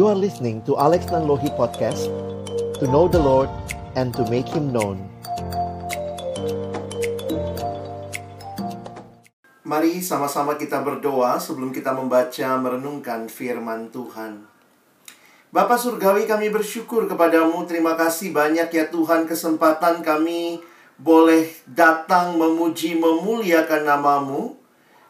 You are listening to Alex Nanlohi Podcast To know the Lord and to make Him known. Mari sama-sama kita berdoa sebelum kita membaca merenungkan firman Tuhan. Bapak Surgawi kami bersyukur kepadamu. Terima kasih banyak ya Tuhan kesempatan kami boleh datang memuji memuliakan namamu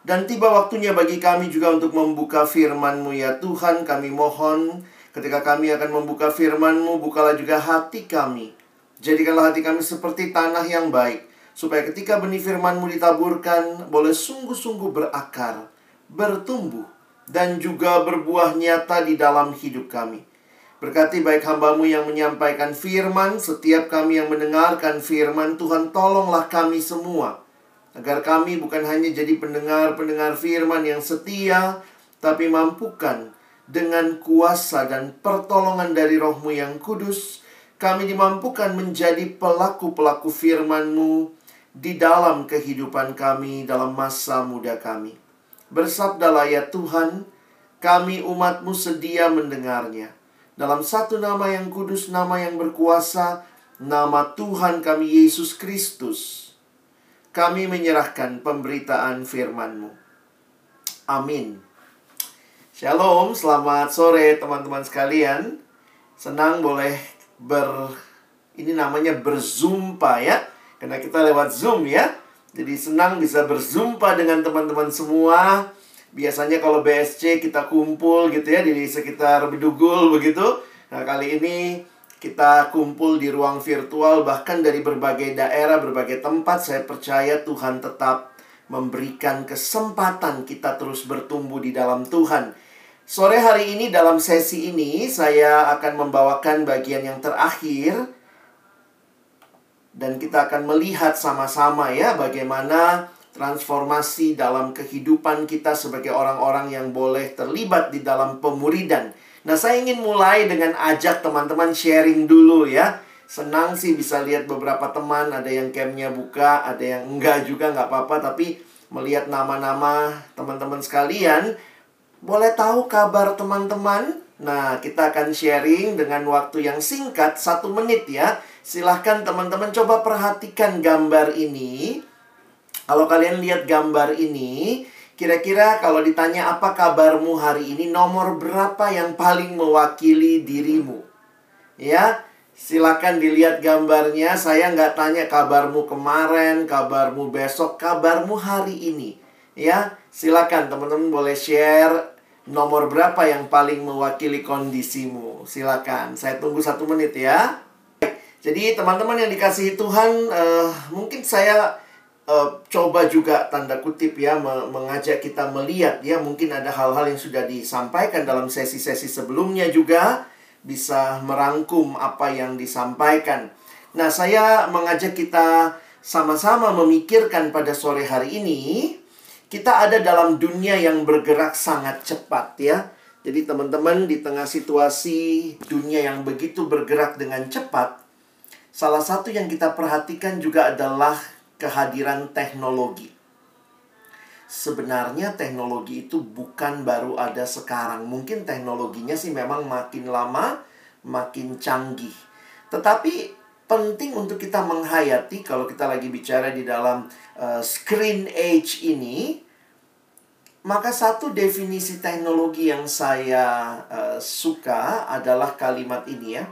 dan tiba waktunya bagi kami juga untuk membuka firman-Mu ya Tuhan kami mohon ketika kami akan membuka firman-Mu bukalah juga hati kami. Jadikanlah hati kami seperti tanah yang baik supaya ketika benih firman-Mu ditaburkan boleh sungguh-sungguh berakar, bertumbuh dan juga berbuah nyata di dalam hidup kami. Berkati baik hambamu yang menyampaikan firman, setiap kami yang mendengarkan firman, Tuhan tolonglah kami semua Agar kami bukan hanya jadi pendengar-pendengar firman yang setia, tapi mampukan dengan kuasa dan pertolongan dari rohmu yang kudus, kami dimampukan menjadi pelaku-pelaku firman-Mu di dalam kehidupan kami dalam masa muda kami. Bersabdalah ya Tuhan, kami umatmu sedia mendengarnya. Dalam satu nama yang kudus, nama yang berkuasa, nama Tuhan kami Yesus Kristus kami menyerahkan pemberitaan firman-Mu. Amin. Shalom, selamat sore teman-teman sekalian. Senang boleh ber ini namanya berzumpa ya. Karena kita lewat Zoom ya. Jadi senang bisa berzumpa dengan teman-teman semua. Biasanya kalau BSC kita kumpul gitu ya di sekitar Bedugul begitu. Nah, kali ini kita kumpul di ruang virtual bahkan dari berbagai daerah, berbagai tempat. Saya percaya Tuhan tetap memberikan kesempatan kita terus bertumbuh di dalam Tuhan. Sore hari ini dalam sesi ini saya akan membawakan bagian yang terakhir dan kita akan melihat sama-sama ya bagaimana transformasi dalam kehidupan kita sebagai orang-orang yang boleh terlibat di dalam pemuridan. Nah, saya ingin mulai dengan ajak teman-teman sharing dulu ya. Senang sih bisa lihat beberapa teman, ada yang campnya buka, ada yang enggak juga, nggak apa-apa. Tapi melihat nama-nama teman-teman sekalian, boleh tahu kabar teman-teman? Nah, kita akan sharing dengan waktu yang singkat, satu menit ya. Silahkan teman-teman coba perhatikan gambar ini. Kalau kalian lihat gambar ini, Kira-kira kalau ditanya apa kabarmu hari ini, nomor berapa yang paling mewakili dirimu? Ya, silakan dilihat gambarnya. Saya nggak tanya kabarmu kemarin, kabarmu besok, kabarmu hari ini. Ya, silakan teman-teman boleh share nomor berapa yang paling mewakili kondisimu. Silakan, saya tunggu satu menit ya. Jadi teman-teman yang dikasihi Tuhan, uh, mungkin saya uh, coba juga tanda kutip ya mengajak kita melihat ya mungkin ada hal-hal yang sudah disampaikan dalam sesi-sesi sebelumnya juga bisa merangkum apa yang disampaikan. Nah, saya mengajak kita sama-sama memikirkan pada sore hari ini kita ada dalam dunia yang bergerak sangat cepat ya. Jadi teman-teman di tengah situasi dunia yang begitu bergerak dengan cepat, salah satu yang kita perhatikan juga adalah kehadiran teknologi. Sebenarnya teknologi itu bukan baru ada sekarang. Mungkin teknologinya sih memang makin lama makin canggih. Tetapi penting untuk kita menghayati kalau kita lagi bicara di dalam uh, screen age ini, maka satu definisi teknologi yang saya uh, suka adalah kalimat ini ya.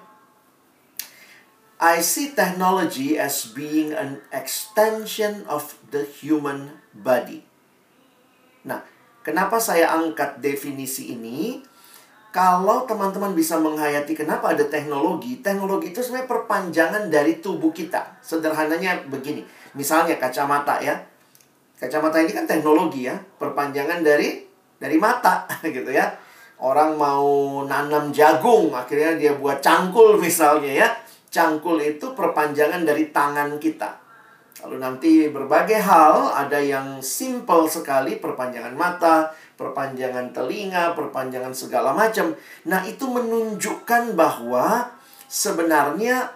I see technology as being an extension of the human body. Nah, kenapa saya angkat definisi ini? Kalau teman-teman bisa menghayati kenapa ada teknologi, teknologi itu sebenarnya perpanjangan dari tubuh kita. Sederhananya begini, misalnya kacamata ya. Kacamata ini kan teknologi ya, perpanjangan dari dari mata gitu ya. Orang mau nanam jagung, akhirnya dia buat cangkul misalnya ya Cangkul itu perpanjangan dari tangan kita. Lalu nanti berbagai hal, ada yang simple sekali, perpanjangan mata, perpanjangan telinga, perpanjangan segala macam. Nah, itu menunjukkan bahwa sebenarnya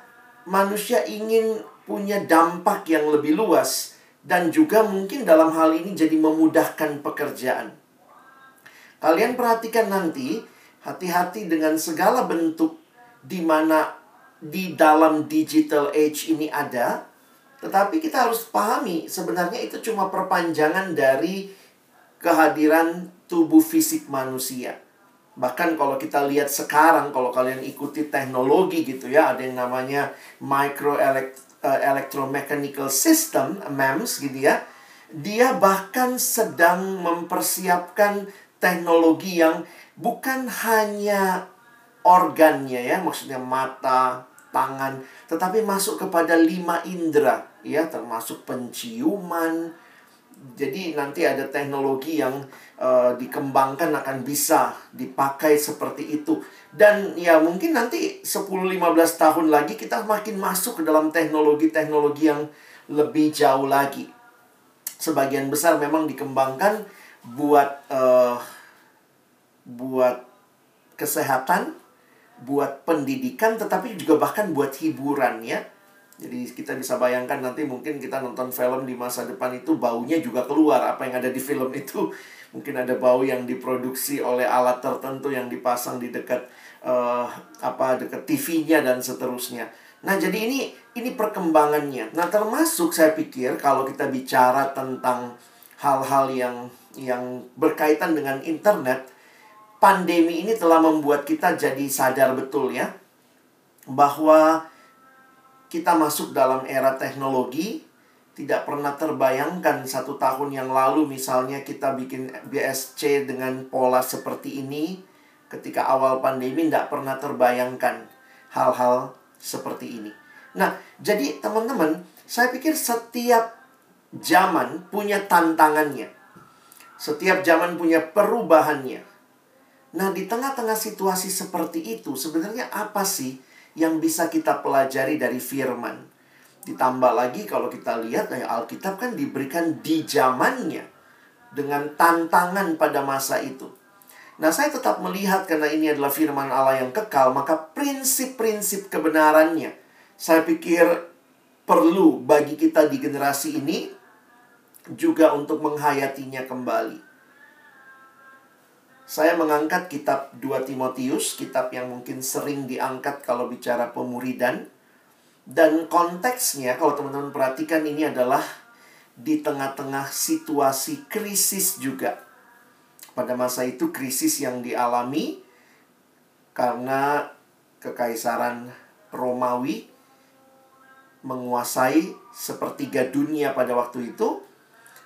manusia ingin punya dampak yang lebih luas dan juga mungkin dalam hal ini jadi memudahkan pekerjaan. Kalian perhatikan nanti Hati-hati dengan segala bentuk di mana di dalam digital age ini ada, tetapi kita harus pahami sebenarnya itu cuma perpanjangan dari kehadiran tubuh fisik manusia. Bahkan kalau kita lihat sekarang, kalau kalian ikuti teknologi gitu ya, ada yang namanya micro elect, uh, electromechanical system, MEMS gitu ya. Dia bahkan sedang mempersiapkan teknologi yang bukan hanya organnya ya, maksudnya mata, tangan, tetapi masuk kepada lima indera, ya, termasuk penciuman. Jadi nanti ada teknologi yang uh, dikembangkan akan bisa dipakai seperti itu. Dan ya mungkin nanti 10-15 tahun lagi kita makin masuk ke dalam teknologi-teknologi yang lebih jauh lagi. Sebagian besar memang dikembangkan buat uh, buat kesehatan, buat pendidikan, tetapi juga bahkan buat hiburan ya. Jadi kita bisa bayangkan nanti mungkin kita nonton film di masa depan itu baunya juga keluar apa yang ada di film itu. Mungkin ada bau yang diproduksi oleh alat tertentu yang dipasang di dekat uh, apa dekat TV-nya dan seterusnya. Nah, jadi ini ini perkembangannya. Nah, termasuk saya pikir kalau kita bicara tentang hal-hal yang yang berkaitan dengan internet, pandemi ini telah membuat kita jadi sadar betul ya bahwa kita masuk dalam era teknologi tidak pernah terbayangkan satu tahun yang lalu misalnya kita bikin BSC dengan pola seperti ini ketika awal pandemi tidak pernah terbayangkan hal-hal seperti ini. Nah, jadi teman-teman, saya pikir setiap zaman punya tantangannya. Setiap zaman punya perubahannya. Nah, di tengah-tengah situasi seperti itu, sebenarnya apa sih yang bisa kita pelajari dari firman? Ditambah lagi kalau kita lihat ya Alkitab kan diberikan di zamannya dengan tantangan pada masa itu. Nah, saya tetap melihat karena ini adalah firman Allah yang kekal, maka prinsip-prinsip kebenarannya saya pikir perlu bagi kita di generasi ini juga untuk menghayatinya kembali. Saya mengangkat kitab 2 Timotius, kitab yang mungkin sering diangkat kalau bicara pemuridan. Dan konteksnya, kalau teman-teman perhatikan ini adalah di tengah-tengah situasi krisis juga. Pada masa itu krisis yang dialami karena kekaisaran Romawi menguasai sepertiga dunia pada waktu itu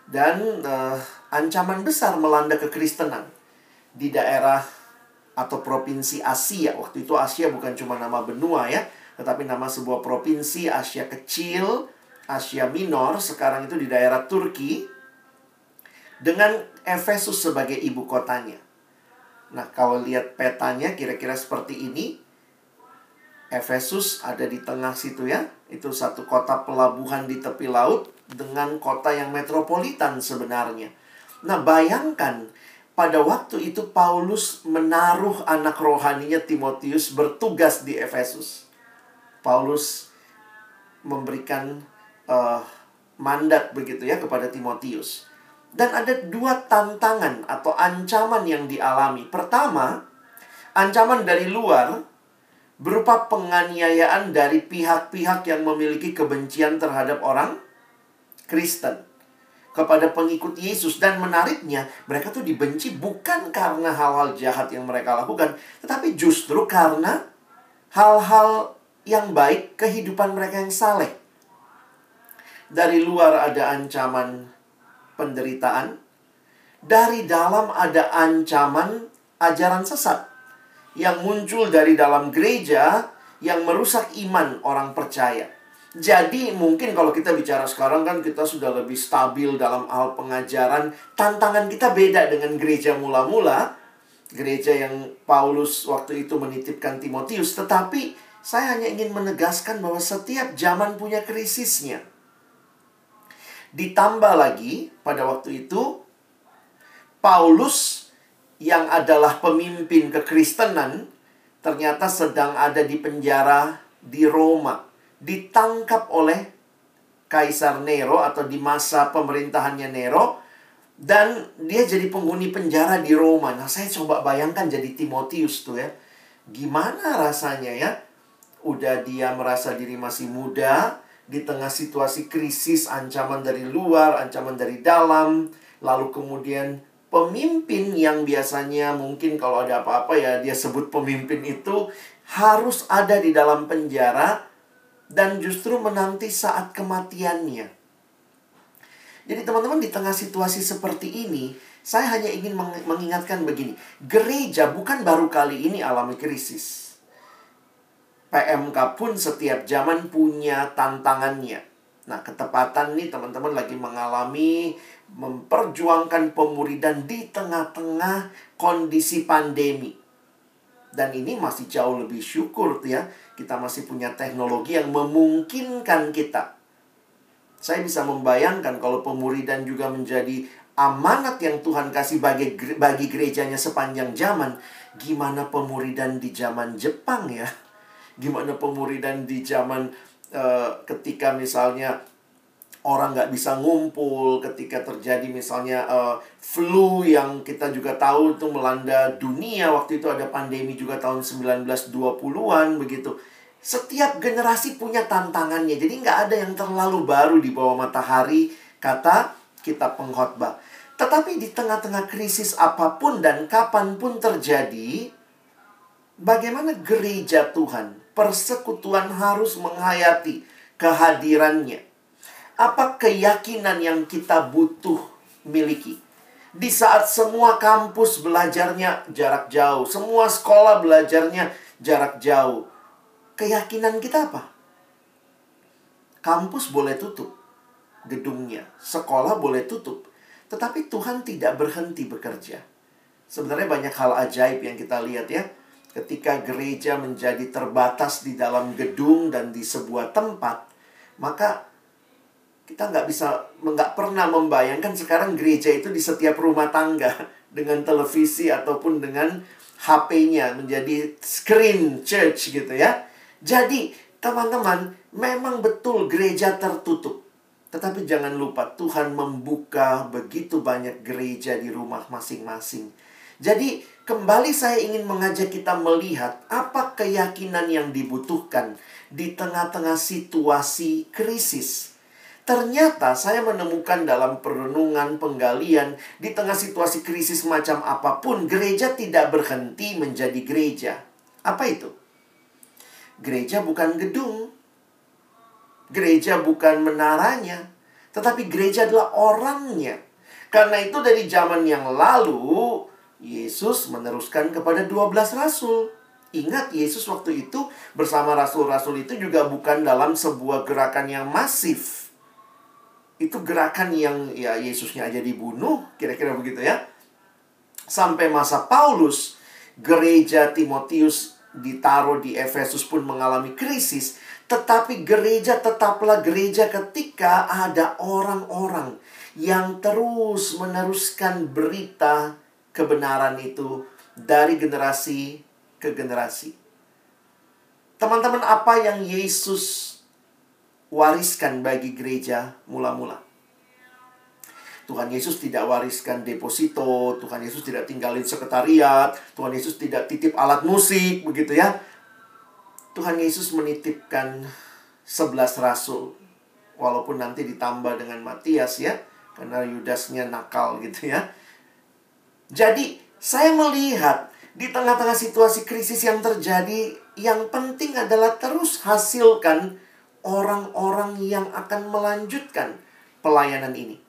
dan uh, ancaman besar melanda kekristenan di daerah atau provinsi Asia. Waktu itu Asia bukan cuma nama benua ya, tetapi nama sebuah provinsi Asia kecil, Asia Minor, sekarang itu di daerah Turki dengan Efesus sebagai ibu kotanya. Nah, kalau lihat petanya kira-kira seperti ini. Efesus ada di tengah situ ya. Itu satu kota pelabuhan di tepi laut dengan kota yang metropolitan sebenarnya. Nah, bayangkan pada waktu itu Paulus menaruh anak rohaninya Timotius bertugas di Efesus. Paulus memberikan uh, mandat begitu ya kepada Timotius. Dan ada dua tantangan atau ancaman yang dialami. Pertama, ancaman dari luar berupa penganiayaan dari pihak-pihak yang memiliki kebencian terhadap orang Kristen kepada pengikut Yesus dan menariknya mereka tuh dibenci bukan karena hal-hal jahat yang mereka lakukan tetapi justru karena hal-hal yang baik kehidupan mereka yang saleh. Dari luar ada ancaman penderitaan dari dalam ada ancaman ajaran sesat yang muncul dari dalam gereja yang merusak iman orang percaya jadi mungkin kalau kita bicara sekarang kan kita sudah lebih stabil dalam hal pengajaran. Tantangan kita beda dengan gereja mula-mula. Gereja yang Paulus waktu itu menitipkan Timotius. Tetapi saya hanya ingin menegaskan bahwa setiap zaman punya krisisnya. Ditambah lagi pada waktu itu Paulus yang adalah pemimpin kekristenan ternyata sedang ada di penjara di Roma ditangkap oleh Kaisar Nero atau di masa pemerintahannya Nero Dan dia jadi penghuni penjara di Roma. Nah, saya coba bayangkan jadi Timotius tuh ya. Gimana rasanya ya? Udah dia merasa diri masih muda, di tengah situasi krisis, ancaman dari luar, ancaman dari dalam, lalu kemudian pemimpin yang biasanya mungkin kalau ada apa-apa ya dia sebut pemimpin itu harus ada di dalam penjara dan justru menanti saat kematiannya. Jadi teman-teman di tengah situasi seperti ini, saya hanya ingin mengingatkan begini. Gereja bukan baru kali ini alami krisis. PMK pun setiap zaman punya tantangannya. Nah, ketepatan nih teman-teman lagi mengalami memperjuangkan pemuridan di tengah-tengah kondisi pandemi. Dan ini masih jauh lebih syukur ya. Kita masih punya teknologi yang memungkinkan kita saya bisa membayangkan kalau pemuridan juga menjadi amanat yang Tuhan kasih bagi bagi gerejanya sepanjang zaman. Gimana pemuridan di zaman Jepang ya? Gimana pemuridan di zaman uh, ketika misalnya orang nggak bisa ngumpul ketika terjadi misalnya uh, flu yang kita juga tahu itu melanda dunia waktu itu ada pandemi juga tahun 1920-an begitu setiap generasi punya tantangannya. Jadi nggak ada yang terlalu baru di bawah matahari, kata kita pengkhotbah. Tetapi di tengah-tengah krisis apa pun dan kapan pun terjadi, bagaimana gereja Tuhan, persekutuan harus menghayati kehadirannya. Apa keyakinan yang kita butuh miliki? Di saat semua kampus belajarnya jarak jauh, semua sekolah belajarnya jarak jauh keyakinan kita apa? Kampus boleh tutup gedungnya, sekolah boleh tutup, tetapi Tuhan tidak berhenti bekerja. Sebenarnya banyak hal ajaib yang kita lihat ya. Ketika gereja menjadi terbatas di dalam gedung dan di sebuah tempat, maka kita nggak bisa nggak pernah membayangkan sekarang gereja itu di setiap rumah tangga dengan televisi ataupun dengan HP-nya menjadi screen church gitu ya. Jadi, teman-teman, memang betul gereja tertutup. Tetapi jangan lupa Tuhan membuka begitu banyak gereja di rumah masing-masing. Jadi, kembali saya ingin mengajak kita melihat apa keyakinan yang dibutuhkan di tengah-tengah situasi krisis. Ternyata saya menemukan dalam perenungan penggalian di tengah situasi krisis macam apa pun, gereja tidak berhenti menjadi gereja. Apa itu? Gereja bukan gedung. Gereja bukan menaranya. Tetapi gereja adalah orangnya. Karena itu dari zaman yang lalu, Yesus meneruskan kepada 12 rasul. Ingat, Yesus waktu itu bersama rasul-rasul itu juga bukan dalam sebuah gerakan yang masif. Itu gerakan yang ya Yesusnya aja dibunuh, kira-kira begitu ya. Sampai masa Paulus, gereja Timotius ditaruh di Efesus pun mengalami krisis, tetapi gereja tetaplah gereja ketika ada orang-orang yang terus meneruskan berita kebenaran itu dari generasi ke generasi. Teman-teman, apa yang Yesus wariskan bagi gereja mula-mula? Tuhan Yesus tidak wariskan deposito, Tuhan Yesus tidak tinggalin sekretariat, Tuhan Yesus tidak titip alat musik, begitu ya. Tuhan Yesus menitipkan sebelas rasul, walaupun nanti ditambah dengan Matias ya, karena Yudasnya nakal gitu ya. Jadi, saya melihat di tengah-tengah situasi krisis yang terjadi, yang penting adalah terus hasilkan orang-orang yang akan melanjutkan pelayanan ini.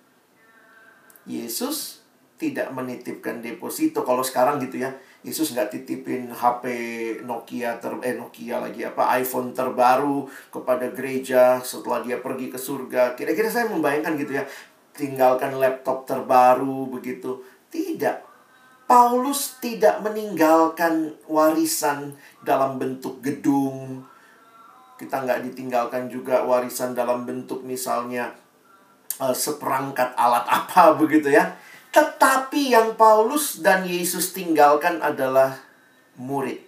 Yesus tidak menitipkan deposito kalau sekarang gitu ya. Yesus nggak titipin HP Nokia ter eh Nokia lagi apa iPhone terbaru kepada gereja setelah dia pergi ke surga. Kira-kira saya membayangkan gitu ya tinggalkan laptop terbaru begitu. Tidak. Paulus tidak meninggalkan warisan dalam bentuk gedung kita nggak ditinggalkan juga warisan dalam bentuk misalnya uh, seperangkat alat apa begitu ya. Tetapi yang Paulus dan Yesus tinggalkan adalah murid.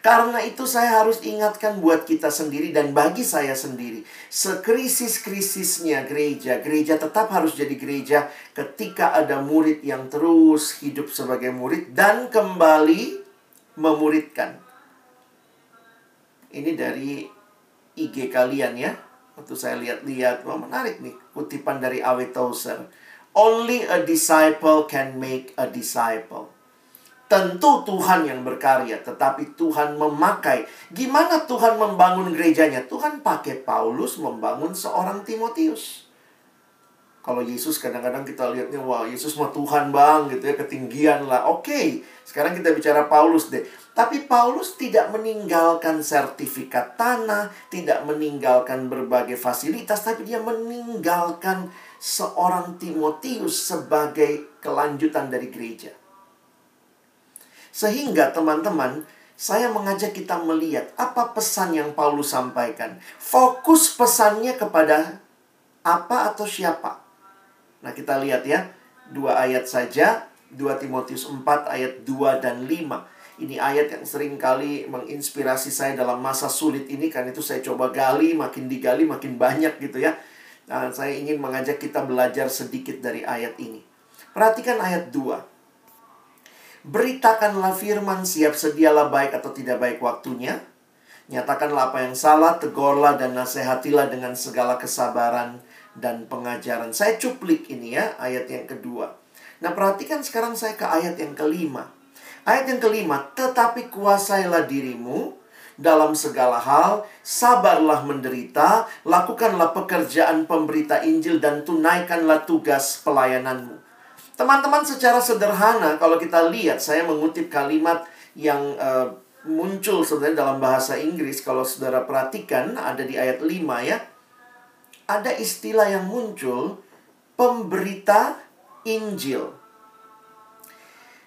Karena itu saya harus ingatkan buat kita sendiri dan bagi saya sendiri. Sekrisis-krisisnya gereja, gereja tetap harus jadi gereja ketika ada murid yang terus hidup sebagai murid dan kembali memuridkan. Ini dari IG kalian ya. Waktu saya lihat-lihat, wah menarik nih kutipan dari Awe Tozer. Only a disciple can make a disciple. Tentu Tuhan yang berkarya, tetapi Tuhan memakai. Gimana Tuhan membangun gerejanya? Tuhan pakai Paulus membangun seorang Timotius. Kalau Yesus kadang-kadang kita lihatnya, wah Yesus mah Tuhan bang gitu ya, ketinggian lah. Oke, sekarang kita bicara Paulus deh. Tapi Paulus tidak meninggalkan sertifikat tanah, tidak meninggalkan berbagai fasilitas, tapi dia meninggalkan seorang Timotius sebagai kelanjutan dari gereja. Sehingga teman-teman, saya mengajak kita melihat apa pesan yang Paulus sampaikan. Fokus pesannya kepada apa atau siapa. Nah, kita lihat ya, dua ayat saja, 2 Timotius 4 ayat 2 dan 5. Ini ayat yang sering kali menginspirasi saya dalam masa sulit ini. Karena itu saya coba gali, makin digali makin banyak gitu ya. Nah, saya ingin mengajak kita belajar sedikit dari ayat ini. Perhatikan ayat 2 Beritakanlah firman, siap sedialah baik atau tidak baik waktunya. Nyatakanlah apa yang salah, tegurlah dan nasihatilah dengan segala kesabaran dan pengajaran. Saya cuplik ini ya, ayat yang kedua. Nah, perhatikan sekarang saya ke ayat yang kelima. Ayat yang kelima, tetapi kuasailah dirimu dalam segala hal, sabarlah menderita, lakukanlah pekerjaan pemberita Injil dan tunaikanlah tugas pelayananmu. Teman-teman secara sederhana kalau kita lihat saya mengutip kalimat yang uh, muncul sebenarnya dalam bahasa Inggris kalau saudara perhatikan ada di ayat 5 ya. Ada istilah yang muncul pemberita Injil.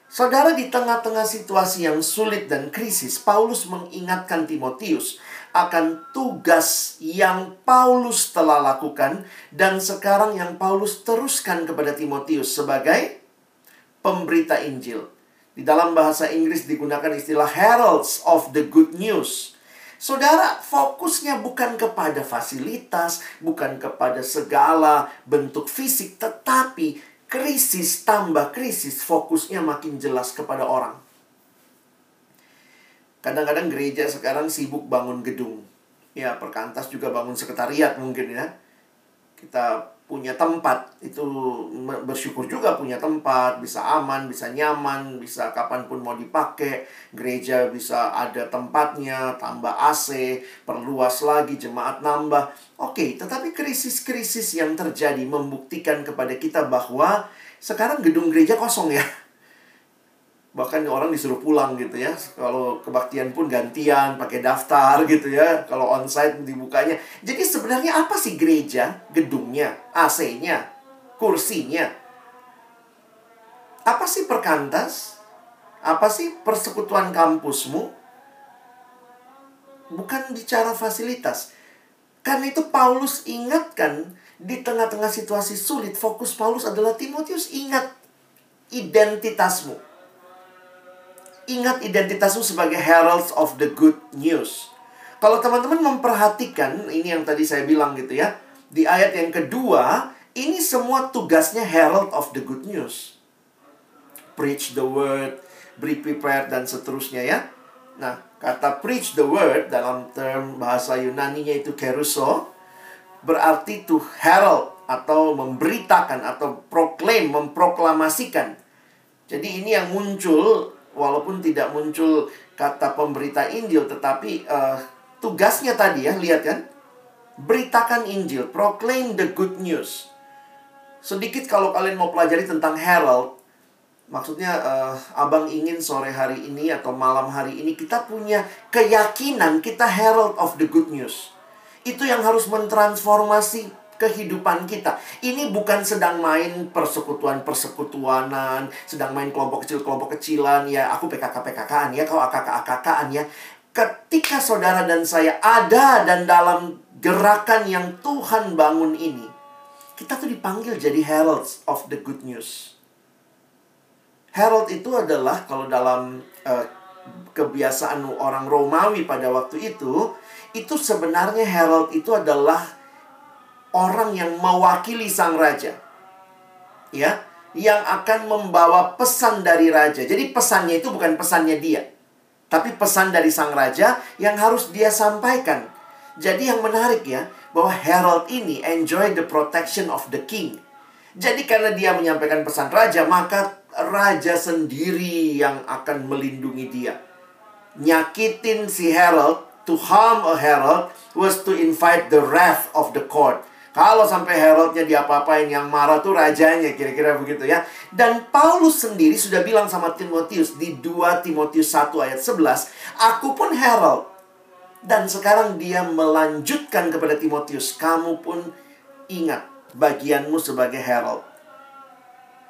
Saudara di tengah-tengah situasi yang sulit dan krisis, Paulus mengingatkan Timotius akan tugas yang Paulus telah lakukan dan sekarang yang Paulus teruskan kepada Timotius sebagai pemberita Injil. Di dalam bahasa Inggris digunakan istilah heralds of the good news. Saudara, fokusnya bukan kepada fasilitas, bukan kepada segala bentuk fisik, tetapi krisis tambah krisis, fokusnya makin jelas kepada orang. Kadang-kadang gereja sekarang sibuk bangun gedung. Ya, perkantas juga bangun sekretariat mungkin ya. Kita punya tempat, itu bersyukur juga punya tempat, bisa aman, bisa nyaman, bisa kapan pun mau dipakai. Gereja bisa ada tempatnya, tambah AC, perluas lagi, jemaat nambah. Oke, tetapi krisis-krisis yang terjadi membuktikan kepada kita bahwa sekarang gedung gereja kosong ya bahkan orang disuruh pulang gitu ya. Kalau kebaktian pun gantian pakai daftar gitu ya. Kalau onsite dibukanya. Jadi sebenarnya apa sih gereja? Gedungnya AC-nya kursinya? Apa sih perkantas? Apa sih persekutuan kampusmu? Bukan bicara fasilitas. Karena itu Paulus ingatkan di tengah-tengah situasi sulit fokus Paulus adalah Timotius ingat identitasmu Ingat identitasmu sebagai heralds of the good news. Kalau teman-teman memperhatikan, ini yang tadi saya bilang gitu ya. Di ayat yang kedua, ini semua tugasnya herald of the good news. Preach the word, be prepared, dan seterusnya ya. Nah, kata preach the word dalam term bahasa Yunani-nya itu keruso, berarti to herald atau memberitakan atau proclaim, memproklamasikan. Jadi ini yang muncul walaupun tidak muncul kata pemberita Injil tetapi uh, tugasnya tadi ya lihat kan? Beritakan Injil proclaim the good news. Sedikit kalau kalian mau pelajari tentang herald maksudnya uh, abang ingin sore hari ini atau malam hari ini kita punya keyakinan kita herald of the good news. Itu yang harus mentransformasi kehidupan kita. Ini bukan sedang main persekutuan-persekutuanan, sedang main kelompok kecil-kelompok kecilan ya, aku PKK-PKKan ya, kau AKK-AKKan ya. Ketika saudara dan saya ada dan dalam gerakan yang Tuhan bangun ini, kita tuh dipanggil jadi heralds of the good news. Herald itu adalah kalau dalam uh, kebiasaan orang Romawi pada waktu itu, itu sebenarnya herald itu adalah orang yang mewakili sang raja. Ya, yang akan membawa pesan dari raja. Jadi pesannya itu bukan pesannya dia, tapi pesan dari sang raja yang harus dia sampaikan. Jadi yang menarik ya, bahwa herald ini enjoy the protection of the king. Jadi karena dia menyampaikan pesan raja, maka raja sendiri yang akan melindungi dia. Nyakitin si herald, to harm a herald was to invite the wrath of the court. Kalau sampai heraldnya diapa-apain yang marah tuh rajanya kira-kira begitu ya. Dan Paulus sendiri sudah bilang sama Timotius di 2 Timotius 1 ayat 11, aku pun herald. Dan sekarang dia melanjutkan kepada Timotius, kamu pun ingat bagianmu sebagai herald.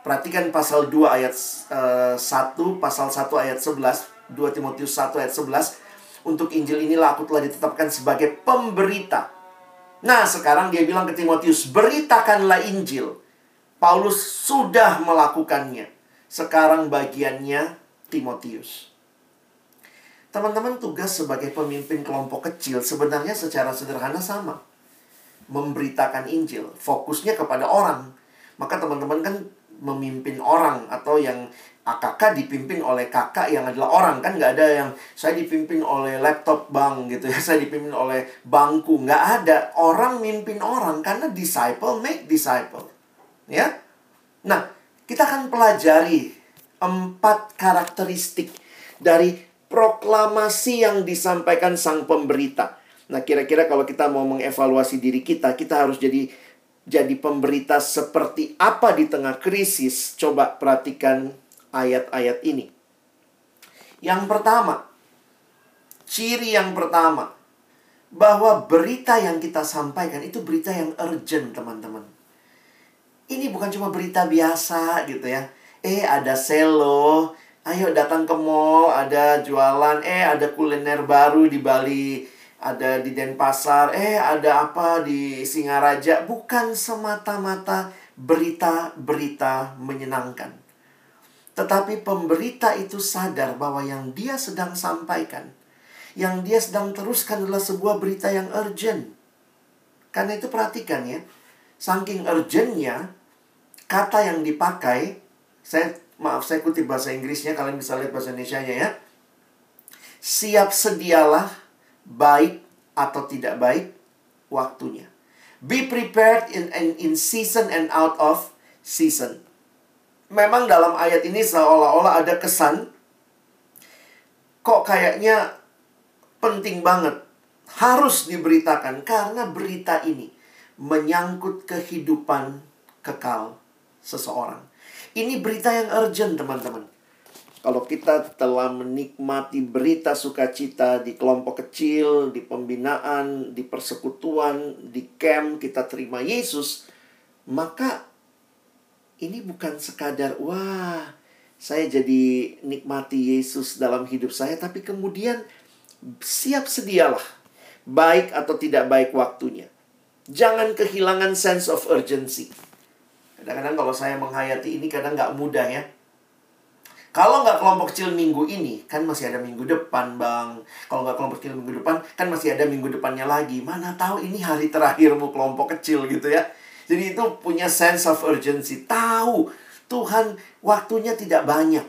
Perhatikan pasal 2 ayat uh, eh, 1, pasal 1 ayat 11, 2 Timotius 1 ayat 11. Untuk Injil inilah aku telah ditetapkan sebagai pemberita Nah, sekarang dia bilang ke Timotius, beritakanlah Injil. Paulus sudah melakukannya. Sekarang bagiannya Timotius. Teman-teman, tugas sebagai pemimpin kelompok kecil sebenarnya secara sederhana sama. Memberitakan Injil, fokusnya kepada orang. Maka teman-teman kan memimpin orang atau yang AKK dipimpin oleh kakak yang adalah orang. Kan nggak ada yang saya dipimpin oleh laptop bang gitu ya. Saya dipimpin oleh bangku. Nggak ada. Orang mimpin orang karena disciple make disciple. Ya? Nah kita akan pelajari empat karakteristik dari proklamasi yang disampaikan sang pemberita. Nah kira-kira kalau kita mau mengevaluasi diri kita kita harus jadi jadi pemberita seperti apa di tengah krisis. Coba perhatikan ayat-ayat ini. Yang pertama, ciri yang pertama, bahwa berita yang kita sampaikan itu berita yang urgent, teman-teman. Ini bukan cuma berita biasa gitu ya. Eh, ada selo, ayo datang ke mall, ada jualan, eh ada kuliner baru di Bali, ada di Denpasar, eh ada apa di Singaraja. Bukan semata-mata berita-berita menyenangkan. Tetapi pemberita itu sadar bahwa yang dia sedang sampaikan, yang dia sedang teruskan adalah sebuah berita yang urgent. Karena itu perhatikan ya, saking urgentnya, kata yang dipakai, saya maaf saya kutip bahasa Inggrisnya, kalian bisa lihat bahasa Indonesia-nya ya. Siap sedialah, baik atau tidak baik, waktunya. Be prepared in, in, in season and out of season memang dalam ayat ini seolah-olah ada kesan kok kayaknya penting banget harus diberitakan karena berita ini menyangkut kehidupan kekal seseorang. Ini berita yang urgent, teman-teman. Kalau kita telah menikmati berita sukacita di kelompok kecil, di pembinaan, di persekutuan, di camp, kita terima Yesus, maka ini bukan sekadar wah saya jadi nikmati Yesus dalam hidup saya tapi kemudian siap sedialah baik atau tidak baik waktunya. Jangan kehilangan sense of urgency. Kadang-kadang kalau saya menghayati ini kadang nggak mudah ya. Kalau nggak kelompok kecil minggu ini, kan masih ada minggu depan, Bang. Kalau nggak kelompok kecil minggu depan, kan masih ada minggu depannya lagi. Mana tahu ini hari terakhirmu kelompok kecil gitu ya. Jadi itu punya sense of urgency. Tahu Tuhan waktunya tidak banyak.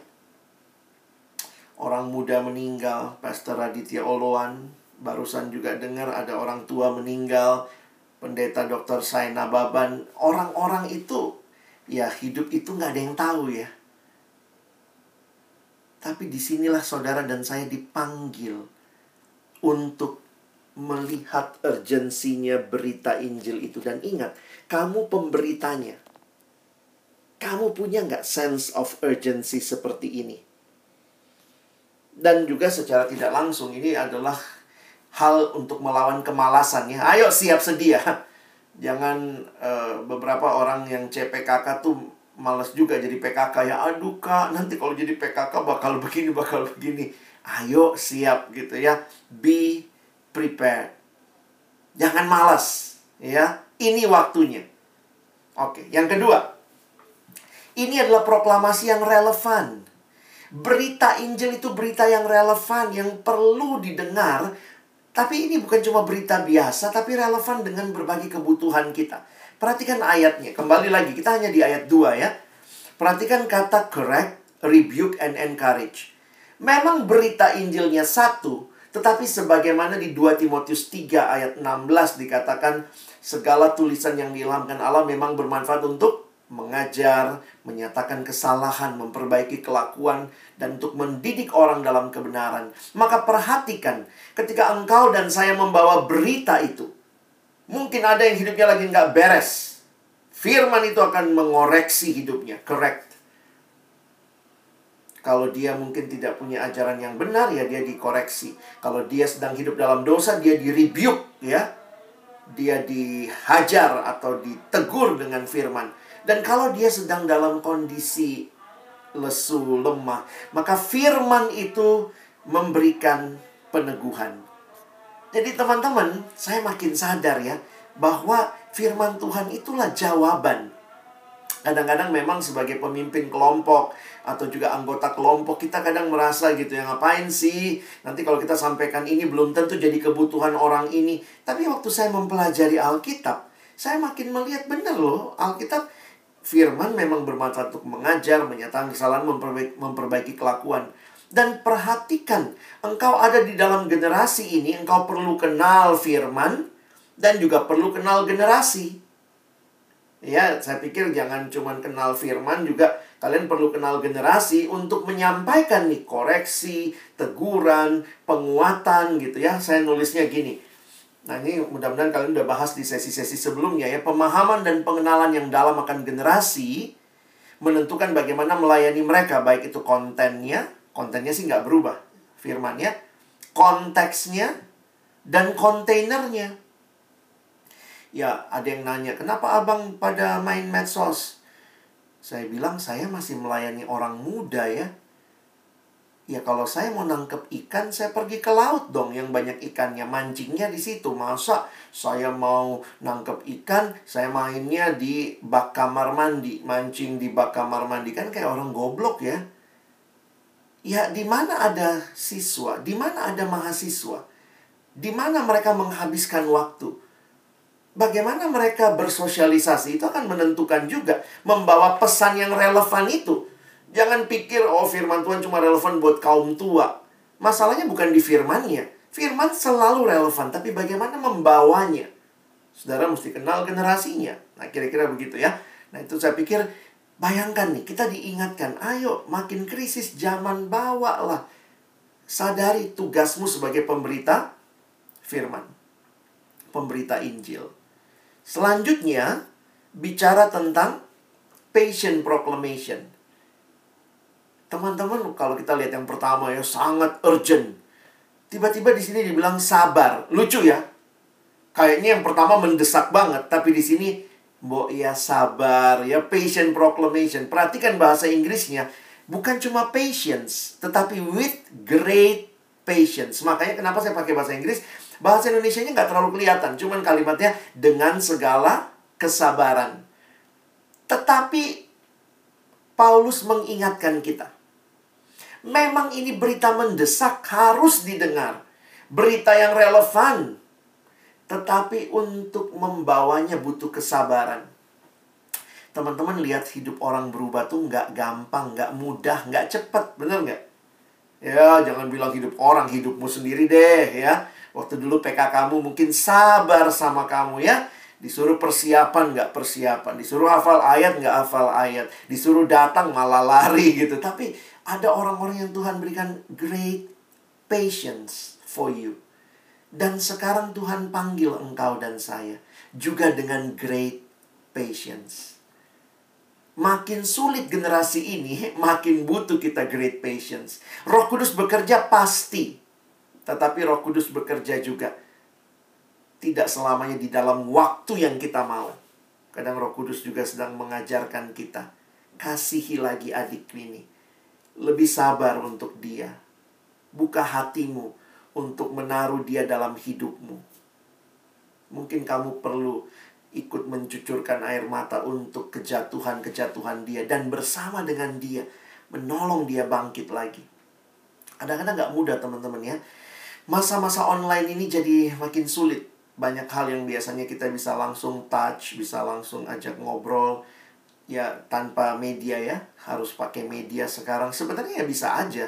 Orang muda meninggal, Pastor Raditya Oloan barusan juga dengar ada orang tua meninggal, pendeta Dr. Saina Baban. Orang-orang itu ya hidup itu nggak ada yang tahu ya. Tapi di sinilah saudara dan saya dipanggil untuk melihat urgensinya berita Injil itu. Dan ingat, kamu pemberitanya. Kamu punya nggak sense of urgency seperti ini? Dan juga secara tidak langsung ini adalah hal untuk melawan kemalasan ya. Ayo siap sedia. Jangan uh, beberapa orang yang CPKK tuh males juga jadi PKK ya. Aduh kak, nanti kalau jadi PKK bakal begini, bakal begini. Ayo siap gitu ya. Be prepared. Jangan malas, ya. Ini waktunya. Oke, yang kedua. Ini adalah proklamasi yang relevan. Berita Injil itu berita yang relevan, yang perlu didengar. Tapi ini bukan cuma berita biasa, tapi relevan dengan berbagai kebutuhan kita. Perhatikan ayatnya. Kembali lagi, kita hanya di ayat 2 ya. Perhatikan kata correct, rebuke, and encourage. Memang berita Injilnya satu, tetapi sebagaimana di 2 Timotius 3 ayat 16 dikatakan, segala tulisan yang diilhamkan Allah memang bermanfaat untuk mengajar, menyatakan kesalahan, memperbaiki kelakuan, dan untuk mendidik orang dalam kebenaran. Maka perhatikan, ketika engkau dan saya membawa berita itu, mungkin ada yang hidupnya lagi nggak beres. Firman itu akan mengoreksi hidupnya, correct. Kalau dia mungkin tidak punya ajaran yang benar, ya dia dikoreksi. Kalau dia sedang hidup dalam dosa, dia di rebuke, ya. Dia dihajar atau ditegur dengan firman dan kalau dia sedang dalam kondisi lesu, lemah, maka firman itu memberikan peneguhan. Jadi teman-teman, saya makin sadar ya bahwa firman Tuhan itulah jawaban. Kadang-kadang memang sebagai pemimpin kelompok atau juga anggota kelompok kita kadang merasa gitu ya ngapain sih nanti kalau kita sampaikan ini belum tentu jadi kebutuhan orang ini. Tapi waktu saya mempelajari Alkitab, saya makin melihat benar loh Alkitab firman memang bermanfaat untuk mengajar, menyatakan kesalahan, memperbaiki, memperbaiki kelakuan. Dan perhatikan, engkau ada di dalam generasi ini, engkau perlu kenal firman dan juga perlu kenal generasi. Ya, saya pikir jangan cuma kenal firman juga kalian perlu kenal generasi untuk menyampaikan nih koreksi, teguran, penguatan gitu ya. Saya nulisnya gini. Nah ini mudah-mudahan kalian udah bahas di sesi-sesi sebelumnya ya. Pemahaman dan pengenalan yang dalam akan generasi menentukan bagaimana melayani mereka. Baik itu kontennya, kontennya sih nggak berubah firmannya, konteksnya, dan kontainernya. Ya ada yang nanya, kenapa abang pada main medsos? Saya bilang saya masih melayani orang muda ya. Ya kalau saya mau nangkep ikan, saya pergi ke laut dong yang banyak ikannya. Mancingnya di situ. Masa saya mau nangkep ikan, saya mainnya di bak kamar mandi. Mancing di bak kamar mandi. Kan kayak orang goblok ya. Ya di mana ada siswa? Di mana ada mahasiswa? Di mana mereka menghabiskan waktu? Bagaimana mereka bersosialisasi itu akan menentukan juga membawa pesan yang relevan itu Jangan pikir, oh firman Tuhan cuma relevan buat kaum tua. Masalahnya bukan di firmannya. Firman selalu relevan, tapi bagaimana membawanya. Saudara mesti kenal generasinya. Nah, kira-kira begitu ya. Nah, itu saya pikir, bayangkan nih, kita diingatkan, ayo makin krisis zaman bawa lah. Sadari tugasmu sebagai pemberita firman. Pemberita Injil. Selanjutnya, bicara tentang patient proclamation. Teman-teman, kalau kita lihat yang pertama ya sangat urgent. Tiba-tiba di sini dibilang sabar. Lucu ya. Kayaknya yang pertama mendesak banget, tapi di sini Mbok ya sabar, ya patient proclamation. Perhatikan bahasa Inggrisnya, bukan cuma patience, tetapi with great patience. Makanya kenapa saya pakai bahasa Inggris? Bahasa Indonesia-nya nggak terlalu kelihatan, cuman kalimatnya dengan segala kesabaran. Tetapi Paulus mengingatkan kita Memang ini berita mendesak harus didengar. Berita yang relevan. Tetapi untuk membawanya butuh kesabaran. Teman-teman lihat hidup orang berubah tuh nggak gampang, nggak mudah, nggak cepat. Bener nggak? Ya, jangan bilang hidup orang, hidupmu sendiri deh ya. Waktu dulu PK kamu mungkin sabar sama kamu ya. Disuruh persiapan nggak persiapan. Disuruh hafal ayat nggak hafal ayat. Disuruh datang malah lari gitu. Tapi ada orang-orang yang Tuhan berikan great patience for you. Dan sekarang Tuhan panggil engkau dan saya juga dengan great patience. Makin sulit generasi ini, makin butuh kita great patience. Roh Kudus bekerja pasti, tetapi Roh Kudus bekerja juga tidak selamanya di dalam waktu yang kita mau. Kadang Roh Kudus juga sedang mengajarkan kita, kasihi lagi adik ini lebih sabar untuk dia. Buka hatimu untuk menaruh dia dalam hidupmu. Mungkin kamu perlu ikut mencucurkan air mata untuk kejatuhan-kejatuhan dia dan bersama dengan dia menolong dia bangkit lagi. Kadang-kadang nggak mudah teman-teman ya. Masa-masa online ini jadi makin sulit. Banyak hal yang biasanya kita bisa langsung touch, bisa langsung ajak ngobrol. Ya tanpa media ya, harus pakai media sekarang. Sebenarnya ya bisa aja.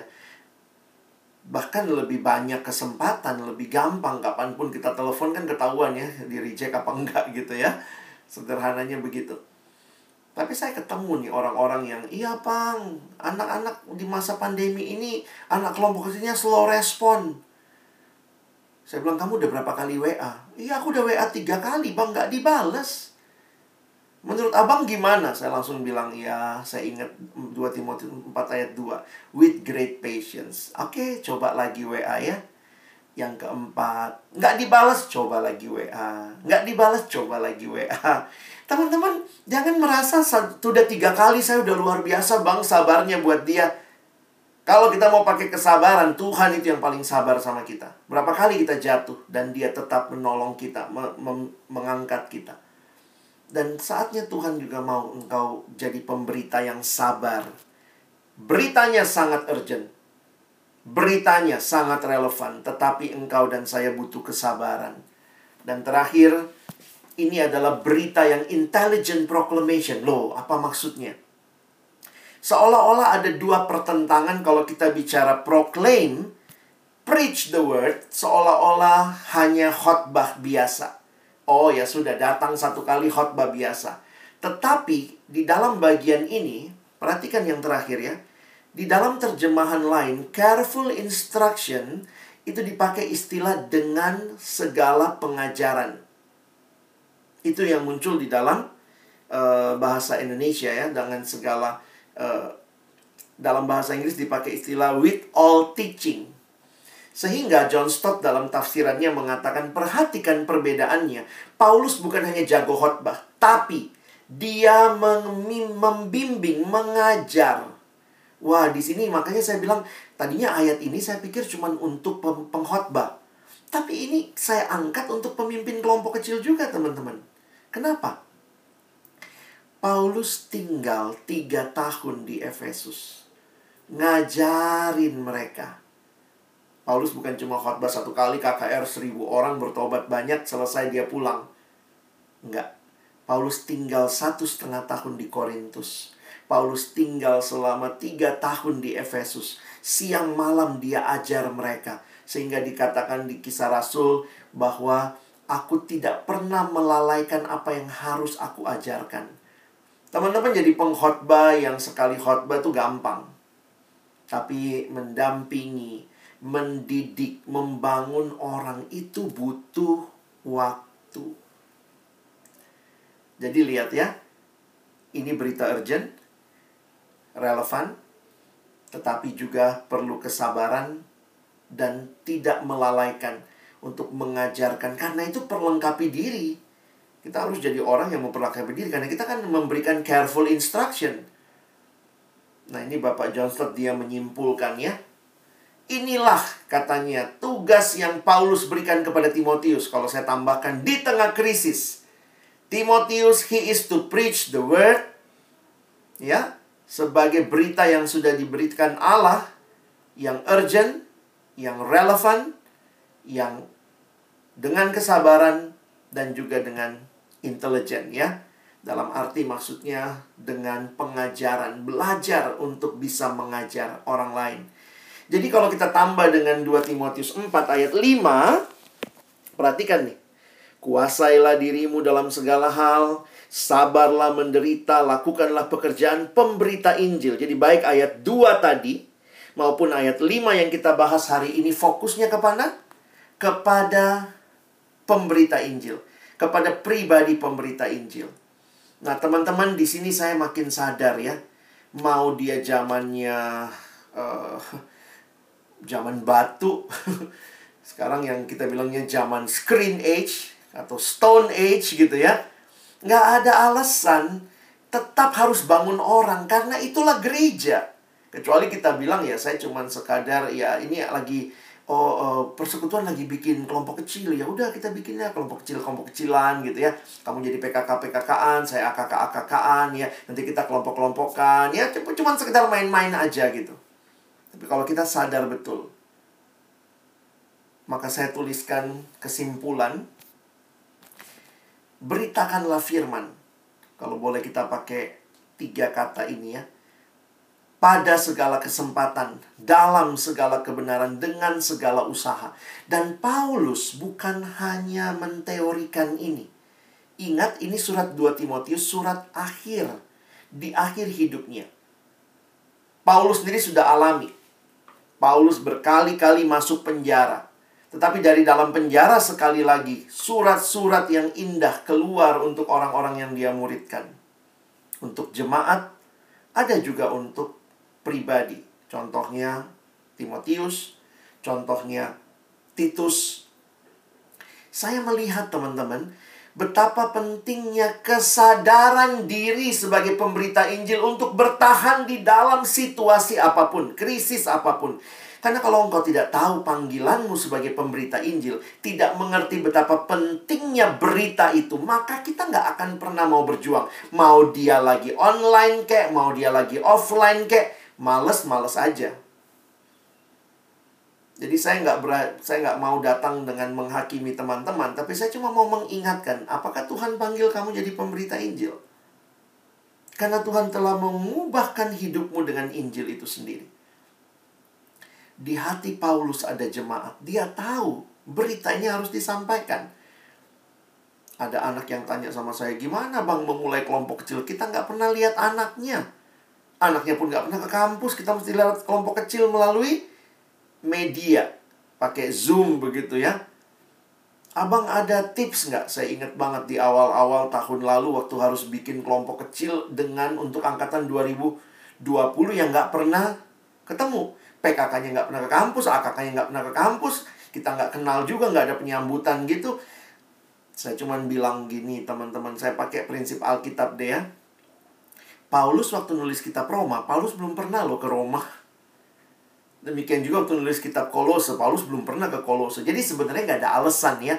Bahkan lebih banyak kesempatan, lebih gampang. Kapan pun kita telepon kan ketahuan ya, di reject apa enggak gitu ya. Sederhananya begitu. Tapi saya ketemu nih orang-orang yang, iya pang, anak-anak di masa pandemi ini, anak kelompok kecilnya slow respon. Saya bilang, kamu udah berapa kali WA? Iya, aku udah WA tiga kali, bang, nggak dibales. Menurut abang gimana? Saya langsung bilang, ya, saya ingat 2 Timotius 4 ayat 2. With great patience. Oke, coba lagi WA ya. Yang keempat, nggak dibales, coba lagi WA. Nggak dibales, coba lagi WA. Teman-teman, jangan merasa sudah tiga kali saya udah luar biasa bang sabarnya buat dia. Kalau kita mau pakai kesabaran, Tuhan itu yang paling sabar sama kita. Berapa kali kita jatuh dan dia tetap menolong kita, mengangkat kita. Dan saatnya Tuhan juga mau engkau jadi pemberita yang sabar. Beritanya sangat urgent. Beritanya sangat relevan, tetapi engkau dan saya butuh kesabaran. Dan terakhir, ini adalah berita yang intelligent proclamation. Loh, apa maksudnya? Seolah-olah ada dua pertentangan kalau kita bicara proclaim, preach the word, seolah-olah hanya khotbah biasa. Oh ya sudah, datang satu kali khotbah biasa. Tetapi di dalam bagian ini, perhatikan yang terakhir ya. Di dalam terjemahan lain, careful instruction itu dipakai istilah dengan segala pengajaran. Itu yang muncul di dalam uh, bahasa Indonesia ya dengan segala uh, dalam bahasa Inggris dipakai istilah with all teaching. Sehingga John Stott dalam tafsirannya mengatakan perhatikan perbedaannya. Paulus bukan hanya jago khotbah, tapi dia membimbing, mengajar. Wah, di sini makanya saya bilang tadinya ayat ini saya pikir cuma untuk pengkhotbah. Tapi ini saya angkat untuk pemimpin kelompok kecil juga, teman-teman. Kenapa? Paulus tinggal tiga tahun di Efesus. Ngajarin mereka. Paulus bukan cuma khotbah satu kali KKR seribu orang bertobat banyak selesai dia pulang. Enggak. Paulus tinggal satu setengah tahun di Korintus. Paulus tinggal selama tiga tahun di Efesus. Siang malam dia ajar mereka. Sehingga dikatakan di kisah Rasul bahwa aku tidak pernah melalaikan apa yang harus aku ajarkan. Teman-teman jadi pengkhotbah yang sekali khotbah itu gampang. Tapi mendampingi, mendidik, membangun orang itu butuh waktu. Jadi lihat ya. Ini berita urgent, relevan, tetapi juga perlu kesabaran dan tidak melalaikan untuk mengajarkan karena itu perlengkapi diri. Kita harus jadi orang yang memperlengkapi diri karena kita kan memberikan careful instruction. Nah, ini Bapak John Stott dia menyimpulkan ya. Inilah katanya tugas yang Paulus berikan kepada Timotius kalau saya tambahkan di tengah krisis. Timotius he is to preach the word ya sebagai berita yang sudah diberikan Allah yang urgent, yang relevan, yang dengan kesabaran dan juga dengan intelijen ya. Dalam arti maksudnya dengan pengajaran, belajar untuk bisa mengajar orang lain. Jadi kalau kita tambah dengan 2 Timotius 4 ayat 5, perhatikan nih. Kuasailah dirimu dalam segala hal, sabarlah menderita, lakukanlah pekerjaan pemberita Injil. Jadi baik ayat 2 tadi maupun ayat 5 yang kita bahas hari ini fokusnya kepada kepada pemberita Injil, kepada pribadi pemberita Injil. Nah, teman-teman, di sini saya makin sadar ya, mau dia zamannya uh, zaman batu, sekarang yang kita bilangnya zaman screen age atau stone age gitu ya, nggak ada alasan tetap harus bangun orang karena itulah gereja. Kecuali kita bilang ya saya cuman sekadar ya ini lagi oh uh, persekutuan lagi bikin kelompok kecil. Ya udah kita bikinnya kelompok kecil kelompok kecilan gitu ya. Kamu jadi PKK PKKan saya AKK AKKan ya. Nanti kita kelompok kelompokan ya cuma cuma sekedar main-main aja gitu. Tapi kalau kita sadar betul maka saya tuliskan kesimpulan. Beritakanlah firman. Kalau boleh kita pakai tiga kata ini ya pada segala kesempatan, dalam segala kebenaran, dengan segala usaha. Dan Paulus bukan hanya menteorikan ini. Ingat, ini surat 2 Timotius, surat akhir. Di akhir hidupnya. Paulus sendiri sudah alami. Paulus berkali-kali masuk penjara. Tetapi dari dalam penjara sekali lagi, surat-surat yang indah keluar untuk orang-orang yang dia muridkan. Untuk jemaat, ada juga untuk pribadi. Contohnya Timotius, contohnya Titus. Saya melihat teman-teman betapa pentingnya kesadaran diri sebagai pemberita Injil untuk bertahan di dalam situasi apa pun, krisis apa pun. Karena kalau engkau tidak tahu panggilanmu sebagai pemberita Injil, tidak mengerti betapa pentingnya berita itu, maka kita nggak akan pernah mau berjuang. Mau dia lagi online kek, mau dia lagi offline kek, males-males aja. Jadi saya nggak saya nggak mau datang dengan menghakimi teman-teman, tapi saya cuma mau mengingatkan, apakah Tuhan panggil kamu jadi pemberita Injil? Karena Tuhan telah mengubahkan hidupmu dengan Injil itu sendiri. Di hati Paulus ada jemaat. Dia tahu berita ini harus disampaikan. Ada anak yang tanya sama saya, gimana bang memulai kelompok kecil? Kita nggak pernah lihat anaknya. Anaknya pun nggak pernah ke kampus, kita mesti lewat kelompok kecil melalui media. Pakai Zoom begitu ya. Abang ada tips nggak? Saya ingat banget di awal-awal tahun lalu waktu harus bikin kelompok kecil dengan untuk angkatan 2020 yang nggak pernah ketemu. PKK-nya nggak pernah ke kampus, AKK-nya nggak pernah ke kampus, kita nggak kenal juga, nggak ada penyambutan gitu. Saya cuman bilang gini, teman-teman, saya pakai prinsip Alkitab deh ya. Paulus waktu nulis kitab Roma, Paulus belum pernah loh ke Roma. Demikian juga waktu nulis kitab Kolose, Paulus belum pernah ke Kolose. Jadi sebenarnya nggak ada alasan ya.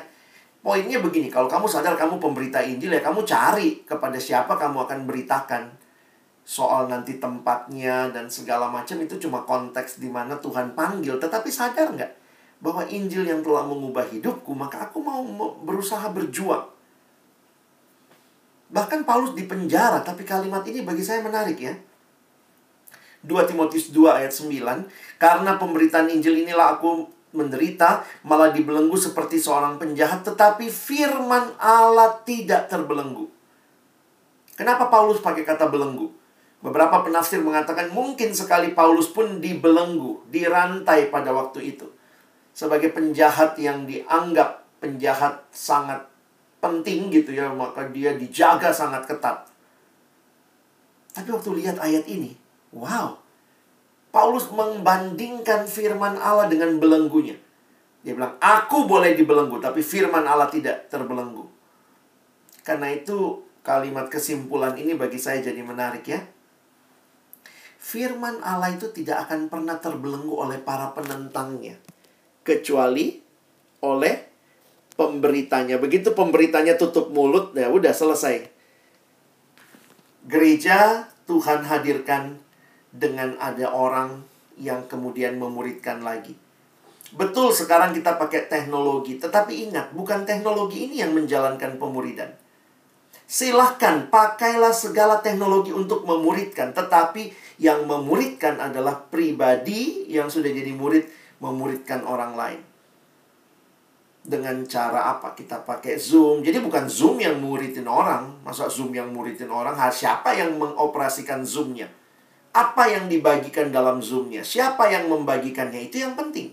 Poinnya begini, kalau kamu sadar kamu pemberita Injil ya kamu cari kepada siapa kamu akan beritakan. Soal nanti tempatnya dan segala macam itu cuma konteks di mana Tuhan panggil. Tetapi sadar nggak bahwa Injil yang telah mengubah hidupku, maka aku mau berusaha berjuang Bahkan Paulus di penjara, tapi kalimat ini bagi saya menarik ya. 2 Timotius 2 ayat 9, karena pemberitaan Injil inilah aku menderita, malah dibelenggu seperti seorang penjahat, tetapi firman Allah tidak terbelenggu. Kenapa Paulus pakai kata belenggu? Beberapa penafsir mengatakan mungkin sekali Paulus pun dibelenggu, dirantai pada waktu itu. Sebagai penjahat yang dianggap penjahat sangat penting gitu ya, maka dia dijaga sangat ketat. Tapi waktu lihat ayat ini, wow. Paulus membandingkan firman Allah dengan belenggunya. Dia bilang, aku boleh dibelenggu, tapi firman Allah tidak terbelenggu. Karena itu kalimat kesimpulan ini bagi saya jadi menarik ya. Firman Allah itu tidak akan pernah terbelenggu oleh para penentangnya. Kecuali oleh pemberitanya. Begitu pemberitanya tutup mulut, ya udah selesai. Gereja Tuhan hadirkan dengan ada orang yang kemudian memuridkan lagi. Betul sekarang kita pakai teknologi, tetapi ingat, bukan teknologi ini yang menjalankan pemuridan. Silahkan pakailah segala teknologi untuk memuridkan, tetapi yang memuridkan adalah pribadi yang sudah jadi murid memuridkan orang lain dengan cara apa? Kita pakai Zoom. Jadi bukan Zoom yang muridin orang. Masa Zoom yang muridin orang? Siapa yang mengoperasikan Zoom-nya? Apa yang dibagikan dalam Zoom-nya? Siapa yang membagikannya? Itu yang penting.